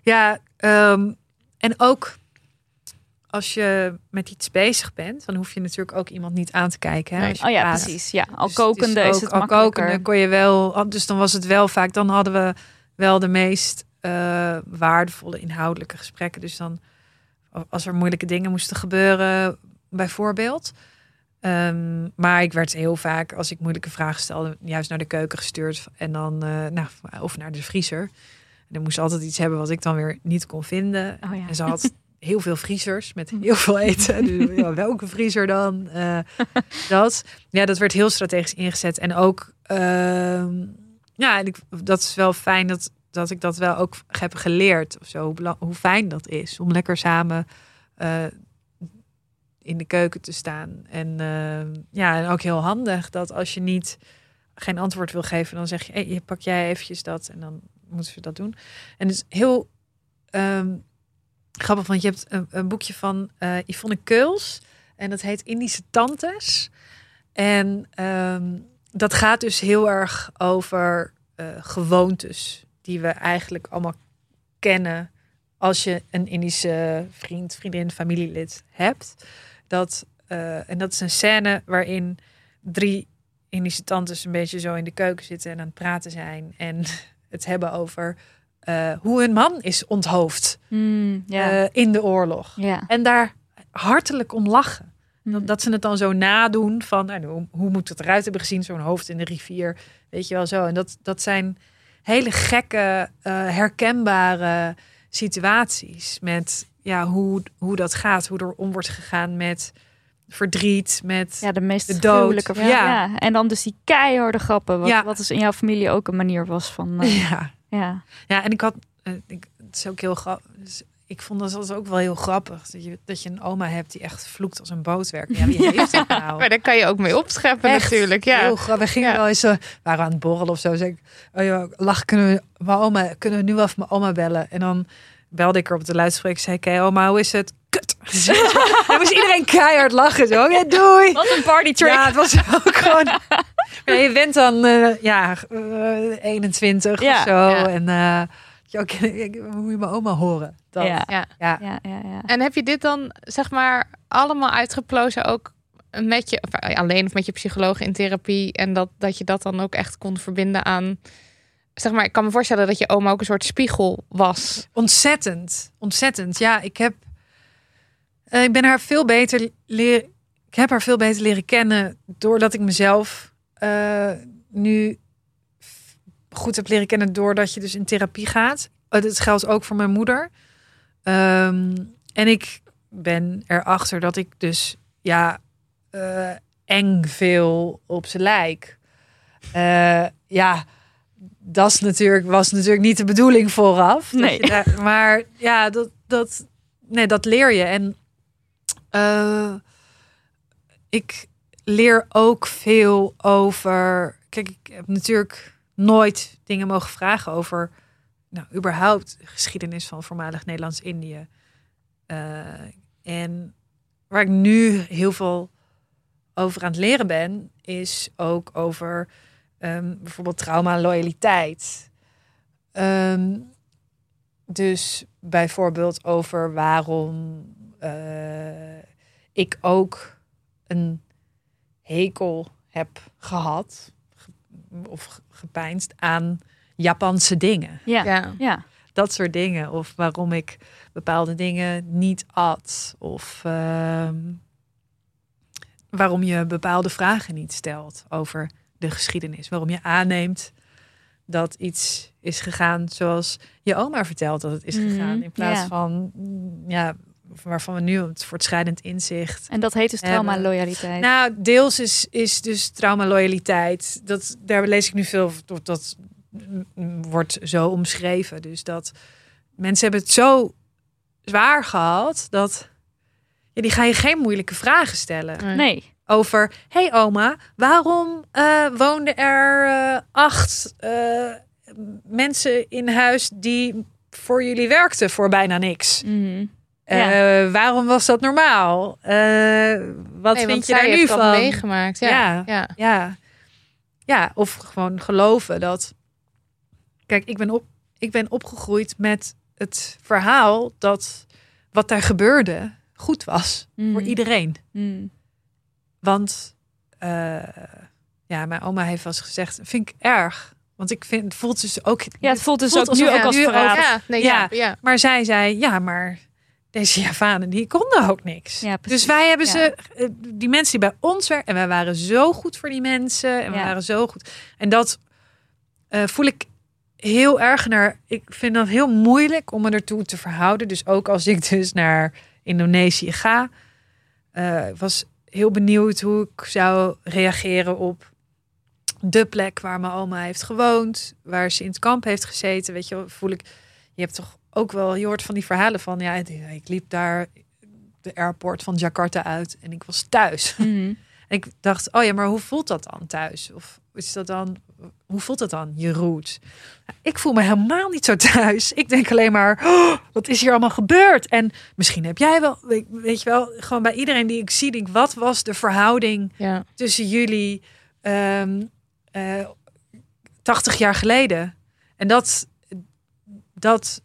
Ja, ehm, en ook als je met iets bezig bent, dan hoef je natuurlijk ook iemand niet aan te kijken. Hè, Nee. Oh ja, praat. precies. Ja, al Dus kokende is, ook- het al kokende kon je wel. Dus dan was het wel vaak. Dan hadden we wel de meest eh, waardevolle inhoudelijke gesprekken. Dus dan als er moeilijke dingen moesten gebeuren, bijvoorbeeld. Ehm, maar ik werd heel vaak, als ik moeilijke vragen stelde, juist naar de keuken gestuurd. En dan, eh, nou, of naar de vriezer. En dan moest ze altijd iets hebben wat ik dan weer niet kon vinden. Oh ja. En ze had heel veel vriezers met heel veel eten. Dus, ja, welke vriezer dan? Eh, dat. Ja, dat werd heel strategisch ingezet. En ook, ehm, ja, en ik, dat is wel fijn dat, dat ik dat wel ook heb geleerd. Of zo, hoe, hoe fijn dat is om lekker samen eh, in de keuken te staan. En ehm, ja, en ook heel handig dat als je niet geen antwoord wil geven, dan zeg je, hey, pak jij eventjes dat en dan moeten ze dat doen. En het is heel ehm, grappig, want je hebt een, boekje van eh Yvonne Keuls en dat heet Indische Tantes. En ehm, dat gaat dus heel erg over eh, gewoontes die we eigenlijk allemaal kennen als je een Indische vriend, vriendin, familielid hebt. Dat, eh, en dat is een scène waarin drie Indische tantes een beetje zo in de keuken zitten en aan het praten zijn en het hebben over eh, hoe hun man is onthoofd Mm, eh, in de oorlog. En daar hartelijk om lachen. Mm. Dat, ze het dan zo nadoen van nou, hoe, hoe moet het eruit hebben gezien, zo'n hoofd in de rivier. Weet je wel zo. En dat, dat zijn hele gekke, eh, herkenbare situaties met ja, hoe, hoe dat gaat, hoe er om wordt gegaan met verdriet, met ja, de meest de dood. Ja. ja. En dan dus die keiharde grappen. Wat, Ja. wat dus in jouw familie ook een manier was van... ja. Ja. Ja, en ik had, eh, ik, het is ook heel grappig. Dus ik vond dat altijd ook wel heel grappig dat je, dat je een oma hebt die echt vloekt als een bootwerker. Ja, wie heeft dat nou? Maar daar kan je ook mee opscheppen Echt natuurlijk. Ja. Heel grappig. We gingen Ja. wel eens, eh, waren aan het borrelen of zo. Zeg ik, oh ja, lach, kunnen we, mijn oma, kunnen we nu wel even mijn oma bellen? En dan belde ik er op de luidspreker. Zei ik, hey, oma, hoe is het? Kut. dan moest iedereen keihard lachen. Zo, ja, doei. Wat een party trick. Ja, het was ook gewoon... Ja, je bent dan eh, ja, eh, 21 Ja, of zo. ja. En eh, je ook, ik moet je mijn oma horen. Dat. Ja. Ja. Ja. Ja, ja, ja. En heb je dit dan zeg maar allemaal uitgeplozen ook met je of eh, alleen of met je psycholoog in therapie en dat dat je dat dan ook echt kon verbinden aan zeg maar ik kan me voorstellen dat je oma ook een soort spiegel was. Ontzettend, ontzettend. Ja, ik heb. Eh, ik ben haar veel beter leren. Ik heb haar veel beter leren kennen doordat ik mezelf eh, nu goed heb leren kennen doordat je dus in therapie gaat. Uh, dit geldt ook voor mijn moeder. Ehm, en ik ben erachter dat ik dus ja eh, eng veel op ze lijk. Eh, ja, dat is natuurlijk, was natuurlijk niet de bedoeling vooraf. Dat Nee. daar- maar ja, dat, dat, nee, dat leer je. En ik leer ook veel over. Kijk, ik heb natuurlijk nooit dingen mogen vragen over. Nou, überhaupt de geschiedenis van voormalig Nederlands-Indië. Eh, en waar ik nu heel veel over aan het leren ben, is ook over ehm, bijvoorbeeld trauma en loyaliteit. Ehm, dus bijvoorbeeld over waarom eh, ik ook een hekel heb gehad ge- of ge- gepijnst aan Japanse dingen. Ja. Ja. Ja. Dat soort dingen. Of waarom ik bepaalde dingen niet at. Of ehm, waarom je bepaalde vragen niet stelt over de geschiedenis. Waarom je aanneemt dat iets is gegaan zoals je oma vertelt dat het is Mhm, gegaan. In plaats ja. van, ja, waarvan we nu het voortschrijdend inzicht En dat heet dus trauma-loyaliteit. nou, deels is, is dus trauma-loyaliteit. Dat, daar lees ik nu veel over. Dat mm, wordt zo omschreven. Dus dat mensen hebben het zo zwaar gehad dat ja, die ga je geen moeilijke vragen stellen nee. over. hey oma, waarom eh woonden er eh, acht eh, mensen in huis die voor jullie werkten voor bijna niks? Eh, waarom was dat normaal? Eh, wat Nee, vind je daar nu van? meegemaakt. Ja. Ja. ja. Ja. ja, of gewoon geloven dat. Kijk, ik ben, op, ik ben opgegroeid met het verhaal dat wat daar gebeurde goed was Mhm. voor iedereen. Mhm. Want eh, ja, mijn oma heeft wel eens gezegd, vind ik erg. Want ik vind, het voelt dus ook. Ja, het voelt dus voelt ook nu ook als. Ja, nee, ja. ja. Maar zij zei, ja, maar deze Javanen, die konden ook niks. Ja, dus wij hebben Ja. ze, eh, die mensen die bij ons werken, en wij waren zo goed voor die mensen. En we Ja. waren zo goed. En dat eh, voel ik heel erg naar. Ik vind dat heel moeilijk om me ertoe te verhouden. Dus ook als ik dus naar Indonesië ga, eh, was heel benieuwd hoe ik zou reageren op de plek waar mijn oma heeft gewoond, waar ze in het kamp heeft gezeten. Weet je, voel ik. Je hebt toch ook wel, je hoort van die verhalen van, ja, ik liep daar de airport van Jakarta uit en ik was thuis. Mhm. En ik dacht, oh ja, maar hoe voelt dat dan thuis? Of is dat dan, hoe voelt dat dan, je roots? Ik voel me helemaal niet zo thuis. Ik denk alleen maar, oh, wat is hier allemaal gebeurd? En misschien heb jij wel, weet, weet je wel, gewoon bij iedereen die ik zie, denk, wat was de verhouding ja. tussen jullie ehm eh 80 jaar geleden? En dat, dat,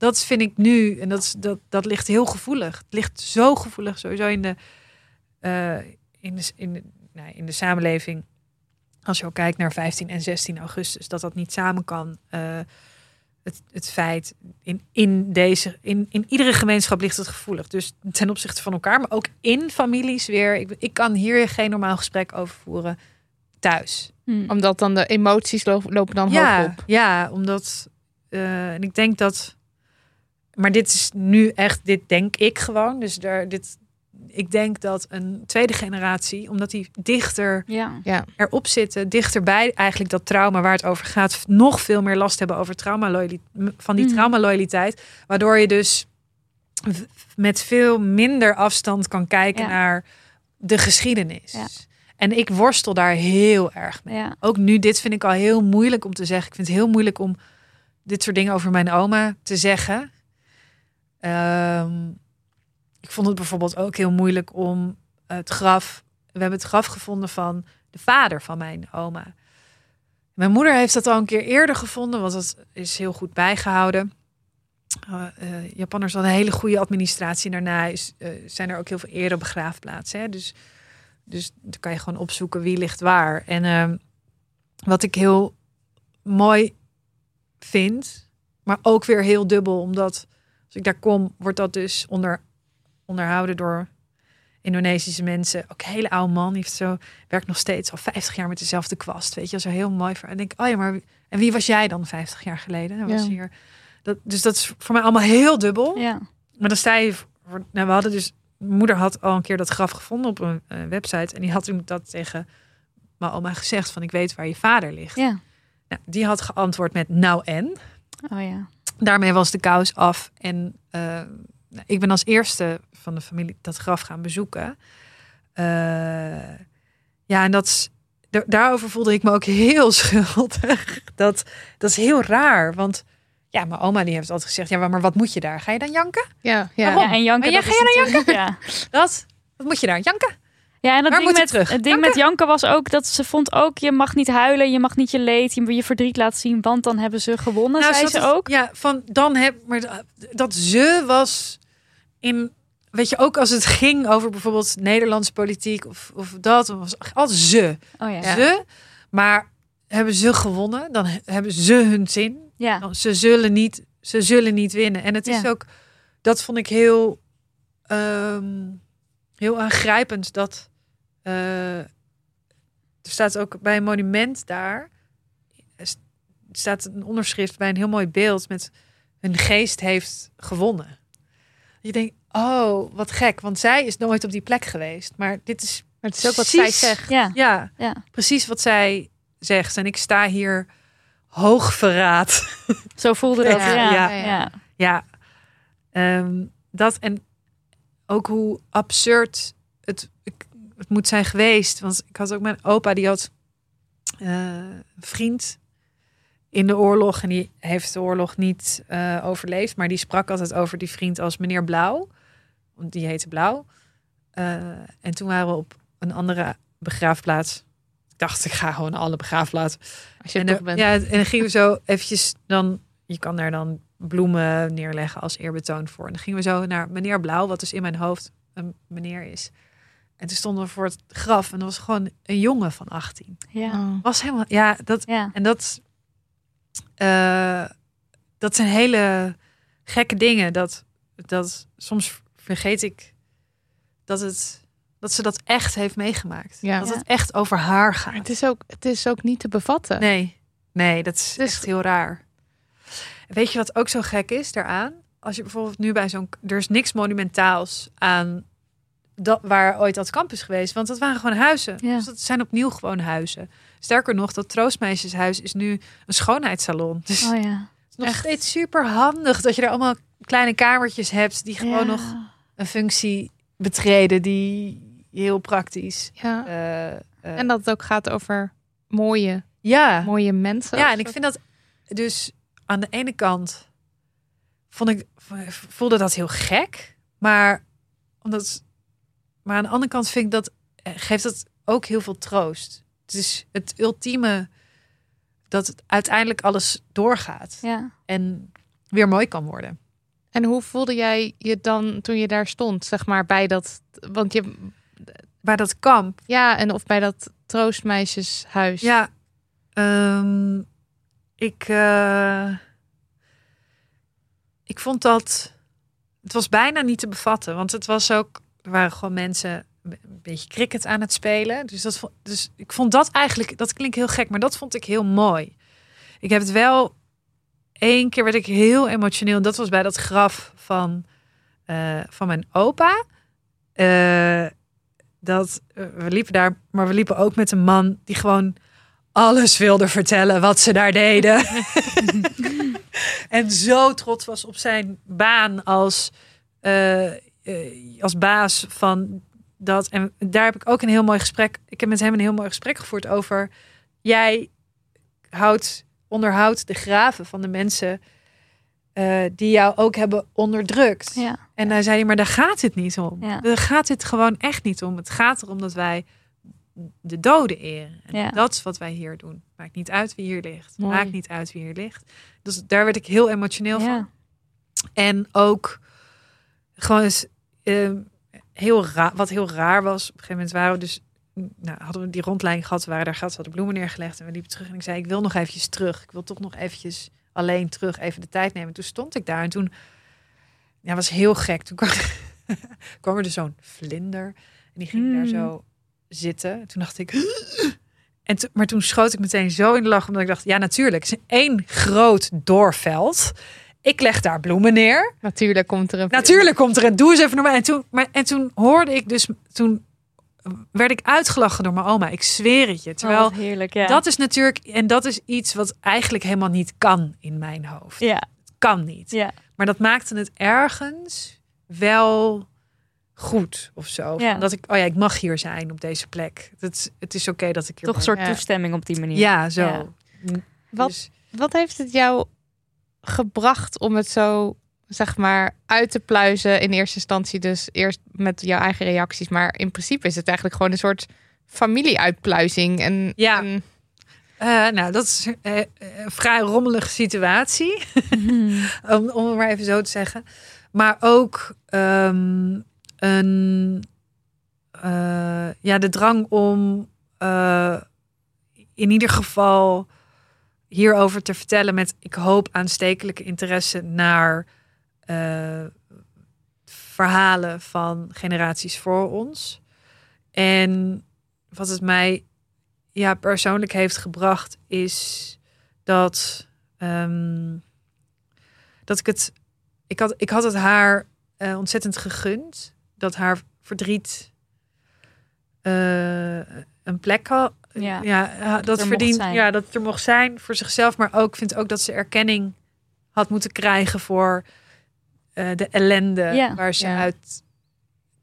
dat vind ik nu, en dat, is- dat, dat ligt heel gevoelig. Het ligt zo gevoelig sowieso in de, eh, in de, in de, nou, in de samenleving. Als je ook kijkt naar 15 en 16 augustus, dat dat niet samen kan. Eh, het, het feit in, in deze, in, in iedere gemeenschap ligt het gevoelig. Dus ten opzichte van elkaar, maar ook in families weer. Ik, ik kan hier geen normaal gesprek over voeren thuis. Mhm. Omdat dan de emoties lo- lopen dan hoog Ja, op. ja, omdat. eh, en ik denk dat. Maar dit is nu echt, dit denk ik gewoon. Dus daar, dit, ik denk dat een tweede generatie, omdat die dichter Ja. Ja. erop zitten, dichterbij eigenlijk dat trauma waar het over gaat, nog veel meer last hebben over trauma van die Mhm. traumaloyaliteit. Waardoor je dus met veel minder afstand kan kijken Ja. naar de geschiedenis. Ja. En ik worstel daar heel erg mee. Ja. Ook nu, dit vind ik al heel moeilijk om te zeggen. Ik vind het heel moeilijk om dit soort dingen over mijn oma te zeggen. Ehm, ik vond het bijvoorbeeld ook heel moeilijk om het graf. We hebben het graf gevonden van de vader van mijn oma. Mijn moeder heeft dat al een keer eerder gevonden, want dat is heel goed bijgehouden. Uh, Japanners hadden een hele goede administratie. Daarna is, uh, zijn er ook heel veel eerder begraafplaatsen. Hè? Dus, dus dan kan je gewoon opzoeken wie ligt waar. En uh, wat ik heel mooi vind, maar ook weer heel dubbel, omdat als ik daar kom, wordt dat dus onder onderhouden door Indonesische mensen. Ook een hele oude man. Heeft zo, werkt nog steeds al 50 jaar met dezelfde kwast. Weet je, zo heel mooi. En denk ik, oh ja, maar en wie was jij dan 50 jaar geleden? Dat was Ja. hier. Dat, dus dat is voor mij allemaal heel dubbel. Ja. Maar dan sta je voor, nou, we hadden dus, mijn moeder had al een keer dat graf gevonden op een eh, website. En die had toen dat tegen mijn oma gezegd van ik weet waar je vader ligt. Ja. Nou, die had geantwoord met nou en. Oh ja. Daarmee was de kous af. En eh, nou, ik ben als eerste van de familie dat graf gaan bezoeken. Eh, ja, en dat is, daarover voelde ik me ook heel schuldig. Dat, dat is heel raar. Want ja, mijn oma die heeft altijd gezegd: ja, maar wat moet je daar? Ga je dan janken? Ja, ja. Waarom? Ja, en janken. Maar jij dat ga is jij natuurlijk- Ja. Dat? Wat moet je daar? Janken? Ja, en dat Waar ding met, terug? het ding met Janke was ook dat ze vond ook, je mag niet huilen, je mag niet je leed, je, je verdriet laten zien, want dan hebben ze gewonnen, zei zat ze Nou, het- ook. Ja, van dan heb maar dat- ze was in weet je ook als het ging over bijvoorbeeld Nederlandse politiek of of dat was altijd ze Oh ja. ze maar hebben ze gewonnen dan he- hebben ze hun zin Ja. dan, ze zullen niet ze zullen niet winnen en het is Ja. ook dat vond ik heel ehm, heel aangrijpend dat eh, er staat ook bij een monument daar er staat een onderschrift bij een heel mooi beeld met hun geest heeft gewonnen. Je denkt, oh, wat gek, want zij is nooit op die plek geweest. Maar dit is Maar het is ook wat zij Precies. zegt. Ja. ja, Ja. precies wat zij zegt. En ik sta hier hoogverraad. Zo voelde dat. Ja, Ja. ja. Ja. Ja. Ja, ehm, dat en ook hoe absurd het, het moet zijn geweest. Want ik had ook mijn opa, die had eh, een vriend in de oorlog. En die heeft de oorlog niet eh, overleefd. Maar die sprak altijd over die vriend als meneer Blauw. Want die heette Blauw. Eh, en toen waren we op een andere begraafplaats. Ik dacht, ik ga gewoon alle begraafplaatsen. Als je En, er bent. ja, en dan gingen we zo eventjes dan, je kan daar dan bloemen neerleggen als eerbetoon voor. En dan gingen we zo naar meneer Blauw, wat dus in mijn hoofd een meneer is. En toen stonden we voor het graf en dat was gewoon een jongen van 18. Ja. Oh. Was helemaal, ja, dat, Ja. en dat, eh, dat zijn hele gekke dingen. Dat, dat soms vergeet ik dat het, dat ze dat echt heeft meegemaakt. Ja. Dat het echt over haar Maar gaat. het is, ook, het is ook niet te bevatten. Nee, nee, dat is Dus- echt heel raar. Weet je wat ook zo gek is daaraan? Als je bijvoorbeeld nu bij zo'n... Er is niks monumentaals aan dat, waar ooit dat kamp is geweest. Want dat waren gewoon huizen. Ja. Dus dat zijn opnieuw gewoon huizen. Sterker nog, dat Troostmeisjeshuis is nu een schoonheidssalon. Dus Oh ja. het is nog echt. steeds super handig dat je er allemaal kleine kamertjes hebt... die gewoon Ja. nog een functie betreden die heel praktisch... Ja. eh, eh, En dat het ook gaat over mooie, ja. mooie mensen. Ja, en ik vind dat dus aan de ene kant vond ik voelde dat heel gek, maar omdat maar aan de andere kant vind ik dat eh, geeft dat ook heel veel troost. Het is het ultieme dat het uiteindelijk alles doorgaat Ja. en weer mooi kan worden. En hoe voelde jij je dan toen je daar stond, zeg maar, bij dat... Want je... Bij dat kamp, Ja, en of bij dat troostmeisjeshuis. ja, ehm, ik eh, ik vond dat het was bijna niet te bevatten, want het was ook er waren gewoon mensen een beetje cricket aan het spelen, dus dat dus ik vond dat eigenlijk dat klinkt heel gek, maar dat vond ik heel mooi. Ik heb het wel één keer werd ik heel emotioneel. Dat was bij dat graf van eh, van mijn opa. Eh, dat we liepen daar, maar we liepen ook met een man die gewoon alles wilde vertellen wat ze daar deden. en zo trots was op zijn baan als, eh, eh, als baas van dat. En daar heb ik ook een heel mooi gesprek. Ik heb met hem een heel mooi gesprek gevoerd over. Jij houdt, onderhoudt de graven van de mensen eh, die jou ook hebben onderdrukt. Ja. En daar zei hij, maar daar gaat het niet om. Ja. Daar gaat het gewoon echt niet om. Het gaat erom dat wij de doden eren. En Ja. dat is wat wij hier doen. Maakt niet uit wie hier ligt. Mooi. Maakt niet uit wie hier ligt. Dus daar werd ik heel emotioneel van. Ja. En ook gewoon eens, ehm, heel raar, wat heel raar was. Op een gegeven moment waren we dus, nou, hadden we die rondleiding gehad, waren daar gehad, we hadden bloemen neergelegd en we liepen terug. En ik zei, ik wil nog eventjes terug. Ik wil toch nog eventjes alleen terug, even de tijd nemen. Toen stond ik daar en toen, ja, was heel gek. Toen kwam, kwam er dus zo'n vlinder. En die ging daar Hmm. zo zitten. Toen dacht ik... En to- maar toen schoot ik meteen zo in de lach. Omdat ik dacht, ja natuurlijk. Het is één groot doorveld. Ik leg daar bloemen neer. Natuurlijk komt er een... Natuurlijk komt er een doe eens even normaal. En toen, maar, en toen hoorde ik dus... Toen werd ik uitgelachen door mijn oma. Ik zweer het je. Terwijl Oh, wat heerlijk, ja. dat is natuurlijk... En dat is iets wat eigenlijk helemaal niet kan in mijn hoofd. ja, Kan niet. ja. Maar dat maakte het ergens wel goed of zo. Ja. Dat ik, oh ja, ik mag hier zijn op deze plek. Het, is- het is oké dat ik hier Toch een soort Ja. toestemming op die manier. Ja, zo. Ja. Wat- Dus- Wat heeft het jou gebracht om het zo, zeg maar, uit te pluizen in eerste instantie? Dus eerst met jouw eigen reacties. Maar in principe is het eigenlijk gewoon een soort familieuitpluizing. En, Ja. en- Eh, nou, dat is eh, eh, een vrij rommelige situatie. om, om het maar even zo te zeggen. Maar ook ehm, een, eh, ja, de drang om eh, in ieder geval hierover te vertellen met, ik hoop, aanstekelijke interesse naar eh, verhalen van generaties voor ons. En wat het mij ja, persoonlijk heeft gebracht, is dat, ehm, dat ik het. Ik had, ik had het haar ontzettend gegund. Dat haar verdriet eh, een plek had. Ja. Ja, dat verdient. Ja, dat het er mocht zijn voor zichzelf. Maar ook ik vind ook dat ze erkenning had moeten krijgen voor eh, de ellende Ja. waar ze Ja. uit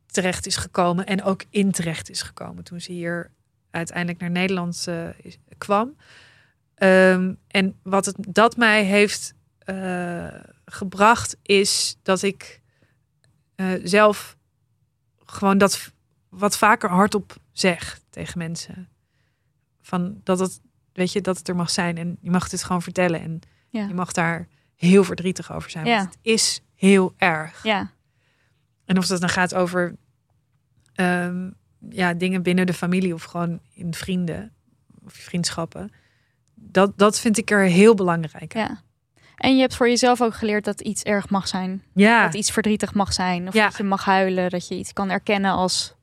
terecht is gekomen. En ook in terecht is gekomen toen ze hier uiteindelijk naar Nederland eh, kwam. Ehm, en wat het, dat mij heeft gebracht, is dat ik zelf gewoon dat wat vaker hardop zeg tegen mensen. Van dat het, weet je, dat het er mag zijn en je mag het gewoon vertellen en Ja. je mag daar heel verdrietig over zijn. Ja. Want het is heel erg. Ja, En of dat dan gaat over ehm, ja, dingen binnen de familie of gewoon in vrienden of vriendschappen. Dat, dat vind ik er heel belangrijk. ja. En je hebt voor jezelf ook geleerd dat iets erg mag zijn. Ja, Dat iets verdrietig mag zijn. Of Ja. dat je mag huilen. Dat je iets kan erkennen als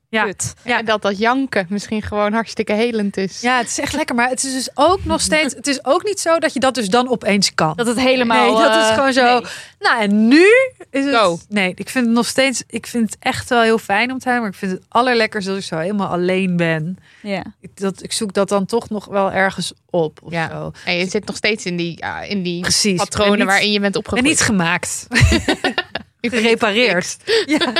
Ja. en dat dat janken misschien gewoon hartstikke helend is. ja, het is echt lekker. Maar het is dus ook nog steeds. Het is ook niet zo dat je dat dus dan opeens kan. Dat het helemaal... nee, dat is eh, gewoon zo. nee. Nou, en nu is het. Go. Nee, ik vind het nog steeds. Ik vind het echt wel heel fijn om te hebben. Maar ik vind het allerlekkerst dat ik zo helemaal alleen ben. Ja. Ik, dat, ik zoek dat dan toch nog wel ergens op. Of Ja. zo. En je zit nog steeds in die, ja, in die Precies. patronen En niet- waarin je bent En opgegroeid. niet gemaakt. Gerepareerd. Ja,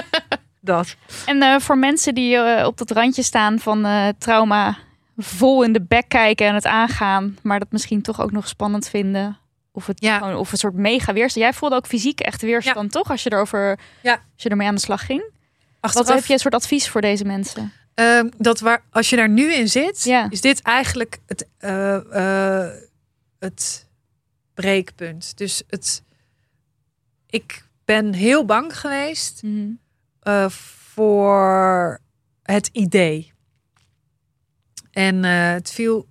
dat. En eh, voor mensen die eh, op dat randje staan van eh, trauma, vol in de bek kijken en het aangaan, maar dat misschien toch ook nog spannend vinden. Of het Ja. gewoon, of een soort mega weerstand. Jij voelde ook fysiek echt weerstand, toch? Als je erover, Ja. als je ermee aan de slag ging. Wat heb je een soort advies voor deze mensen? ehm, dat waar, als je daar nu in zit, Ja. is dit eigenlijk het, het breekpunt. Dus het, ik ben heel bang geweest Mhm. Eh, voor het idee. En eh, het viel,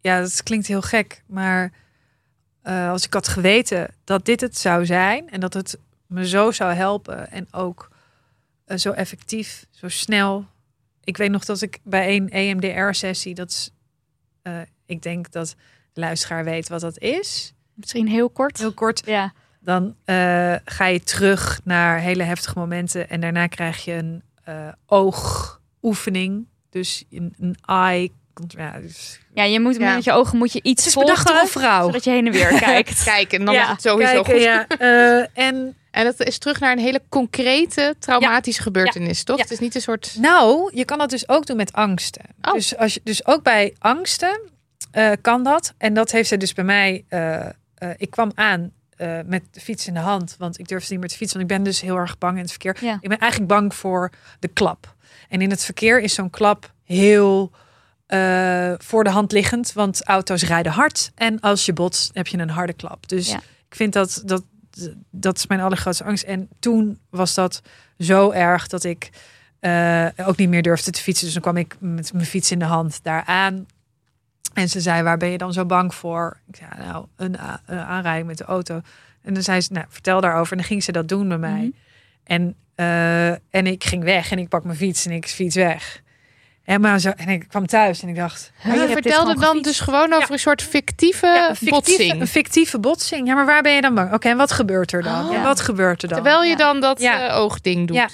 ja, dat klinkt heel gek, maar eh, als ik had geweten dat dit het zou zijn en dat het me zo zou helpen en ook zo effectief, zo snel. Ik weet nog dat ik bij een EMDR-sessie, dat is, ik denk dat de luisteraar weet wat dat is. Misschien heel kort. Heel kort, Ja. Dan eh, ga je terug naar hele heftige momenten. En daarna krijg je een eh, oogoefening. Dus een, een eye. Ja, dus, ja, je moet Ja. met je ogen moet je iets het volgen, vrouw. zodat je heen en weer kijkt. Kijk, en dan Ja, is het sowieso kijken, goed. ja. Eh, en En dat is terug naar een hele concrete traumatische gebeurtenis, toch? Ja. Het is niet een soort... nou, je kan dat dus ook doen met angsten. Oh. Dus, als je, dus ook bij angsten eh, kan dat. En dat heeft ze dus bij mij. eh, eh, ik kwam aan eh, met de fiets in de hand, want ik durfde niet meer te fietsen. Want ik ben dus heel erg bang in het verkeer. Ja. Ik ben eigenlijk bang voor de klap. En in het verkeer is zo'n klap heel eh, voor de hand liggend, want auto's rijden hard. En als je botst, heb je een harde klap. Dus Ja. ik vind dat, dat dat is mijn allergrootste angst. En toen was dat zo erg dat ik eh, ook niet meer durfde te fietsen. Dus dan kwam ik met mijn fiets in de hand daar aan. En ze zei, waar ben je dan zo bang voor? Ik zei, nou, een, a- een aanrijding met de auto. En dan zei ze, nou, vertel daarover. En dan ging ze dat doen bij mij. Mhm. En eh, en ik ging weg en ik pak mijn fiets en ik fiets weg. En, maar zo, en ik kwam thuis en ik dacht... Maar je hebt dit vertelde dan gefietst. dus gewoon over een soort fictieve, Ja, een fictieve, botsing. een fictieve botsing. Ja, maar waar ben je dan bang? Oké, en wat gebeurt er dan? Oh. En wat gebeurt er dan? Terwijl je Ja. dan dat Ja. eh, oogding doet. Ja.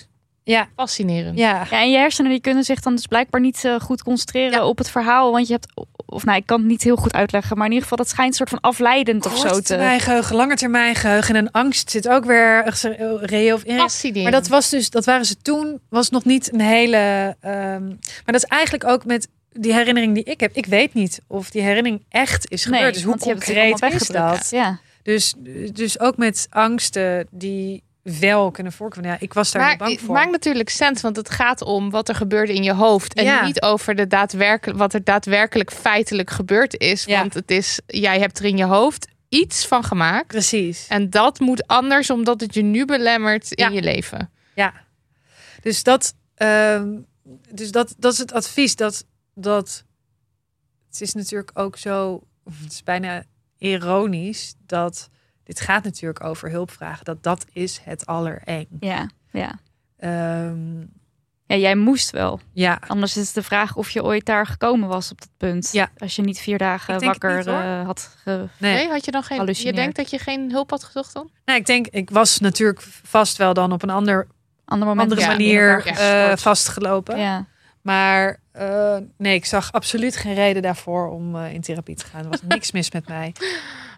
Ja, Fascinerend. ja. Ja, en je hersenen die kunnen zich dan dus blijkbaar niet eh, goed concentreren Ja. op het verhaal. Want je hebt, of nou, ik kan het niet heel goed uitleggen, maar in ieder geval, dat schijnt een soort van afleidend of zo Korte te. termijn geheugen, lange termijn geheugen en angst zit ook weer reëel of in. Maar dat was dus, dat waren ze toen, was nog niet een hele. ehm, maar dat is eigenlijk ook met die herinnering die ik heb. Ik weet niet of die herinnering echt is gebeurd. dus hoe concreet is dat? Ja. Dus, dus ook met angsten die wel kunnen voorkomen. Ja, ik was daar maar bang het voor. maakt natuurlijk sens, want het gaat om wat er gebeurde in je hoofd. En Ja. niet over de daadwerkelijk, wat er daadwerkelijk feitelijk gebeurd is. Ja. Want het is, jij hebt er in je hoofd iets van gemaakt. Precies. En dat moet anders, omdat het je nu belemmert in je leven. Ja. Dus dat, ehm, dus dat, dat is het advies. Dat, dat het is natuurlijk ook zo, het is bijna ironisch dat dit gaat natuurlijk over hulpvragen. Dat dat is het allereng. Ja, ja. Ehm, ja, jij moest wel. ja, Anders is het de vraag of je ooit daar gekomen was op dat punt. Ja. Als je niet vier dagen wakker niet, eh, had ge... nee. Nee, had je dan geen. Je denkt dat je geen hulp had gezocht dan? Nou, ik denk, ik was natuurlijk vast wel dan op een ander, Ander moment andere ja, manier eh, vastgelopen. ja. Maar eh, nee, ik zag absoluut geen reden daarvoor om eh, in therapie te gaan. Er was niks mis met mij.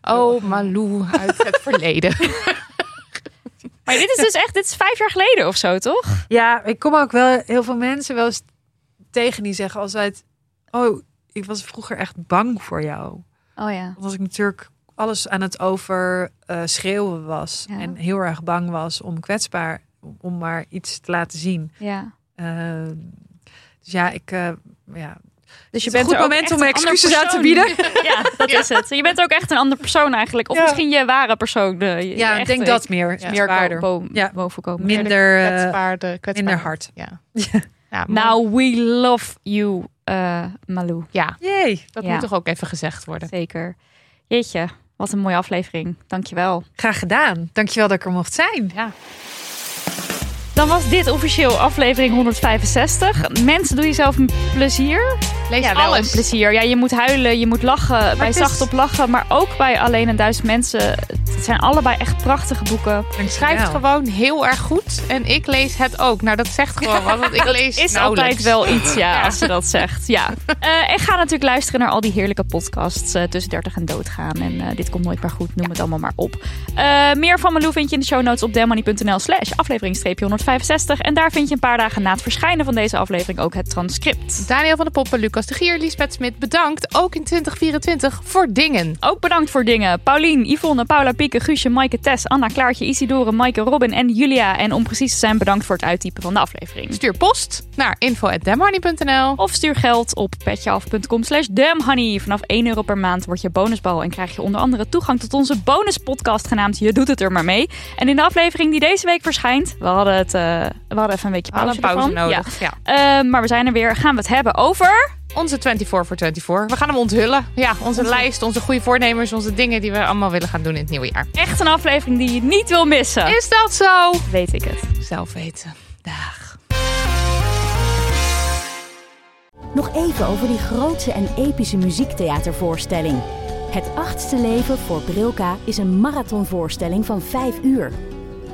Oh, Malou uit het verleden. Maar dit is dus echt, dit is vijf jaar geleden of zo, toch? Ja, ik kom ook wel heel veel mensen wel eens tegen die zeggen als het. Oh, ik was vroeger echt bang voor jou. Oh ja. Als ik natuurlijk alles aan het over eh, schreeuwen was Ja. en heel erg bang was om kwetsbaar, om maar iets te laten zien. Ja. Ehm, dus ja, ik. eh, ja. Dus je Het is een bent goed moment om ander excuses aan te bieden. Ja, dat is het. Je bent ook echt een andere persoon eigenlijk. Of Ja. misschien je ware persoon. De, je Ja, ik denk dat meer. Ja, meer zwaarder. bo- Ja. boven komen. Minder, eh, kwetsbaarde, kwetsbaar. minder hard. Ja. Ja. Now we love you, eh, Malou. ja, Jee. dat Ja. moet toch ook even gezegd worden. Zeker. Jeetje, wat een mooie aflevering. Dankjewel. Graag gedaan. Dankjewel dat ik er mocht zijn. Dan was dit officieel aflevering 165. Mensen, doe jezelf een plezier. Lees ja, wel alles. een plezier. Ja, je moet huilen, je moet lachen. bij het is- Zacht op Lachen, maar ook bij Alleen een Duizend Mensen. Het zijn allebei echt prachtige boeken. Schrijft gewoon heel erg goed. En ik lees het ook. Nou, dat zegt gewoon wat. Want ik lees Is nauwelijks. altijd wel iets, ja, als je dat zegt. Ja. Eh, en ga natuurlijk luisteren naar al die heerlijke podcasts eh, tussen 30 en doodgaan. En eh, dit komt nooit meer goed, noem het allemaal maar op. Eh, meer van Malou vind je in de show notes op demmoney.nl slash aflevering-165. En daar vind je een paar dagen na het verschijnen van deze aflevering ook het transcript. Daniel van de Poppen, Lucas de Gier, Liesbeth Smit, bedankt. Ook in 2024 voor dingen. Ook bedankt voor dingen. Paulien, Yvonne, Paula Pieke, Guusje, Maaike, Tess, Anna, Klaartje, Isidore, Maaike, Robin en Julia. En om precies te zijn, bedankt voor het uittypen van de aflevering. Stuur post naar info.demhoney.nl. Of stuur geld op petjeaf.com slash damnhoney. Vanaf 1 euro per maand word je bonusbal en krijg je onder andere toegang tot onze bonuspodcast genaamd Je doet het er maar mee. En in de aflevering die deze week verschijnt, we hadden, het, we hadden even een hadden pauze, een pauze nodig. Ja. Ja. Eh, maar we zijn er weer. Gaan we het hebben over... Onze 24 voor 24. We gaan hem onthullen. Ja, onze lijst, onze goede voornemens, onze dingen die we allemaal willen gaan doen in het nieuwe jaar. Echt een aflevering die je niet wil missen. Is dat zo? Weet ik het. Zelf weten. Dag. Nog even over die grootse en epische muziektheatervoorstelling. Het achtste leven voor Brilka is een marathonvoorstelling van 5 uur.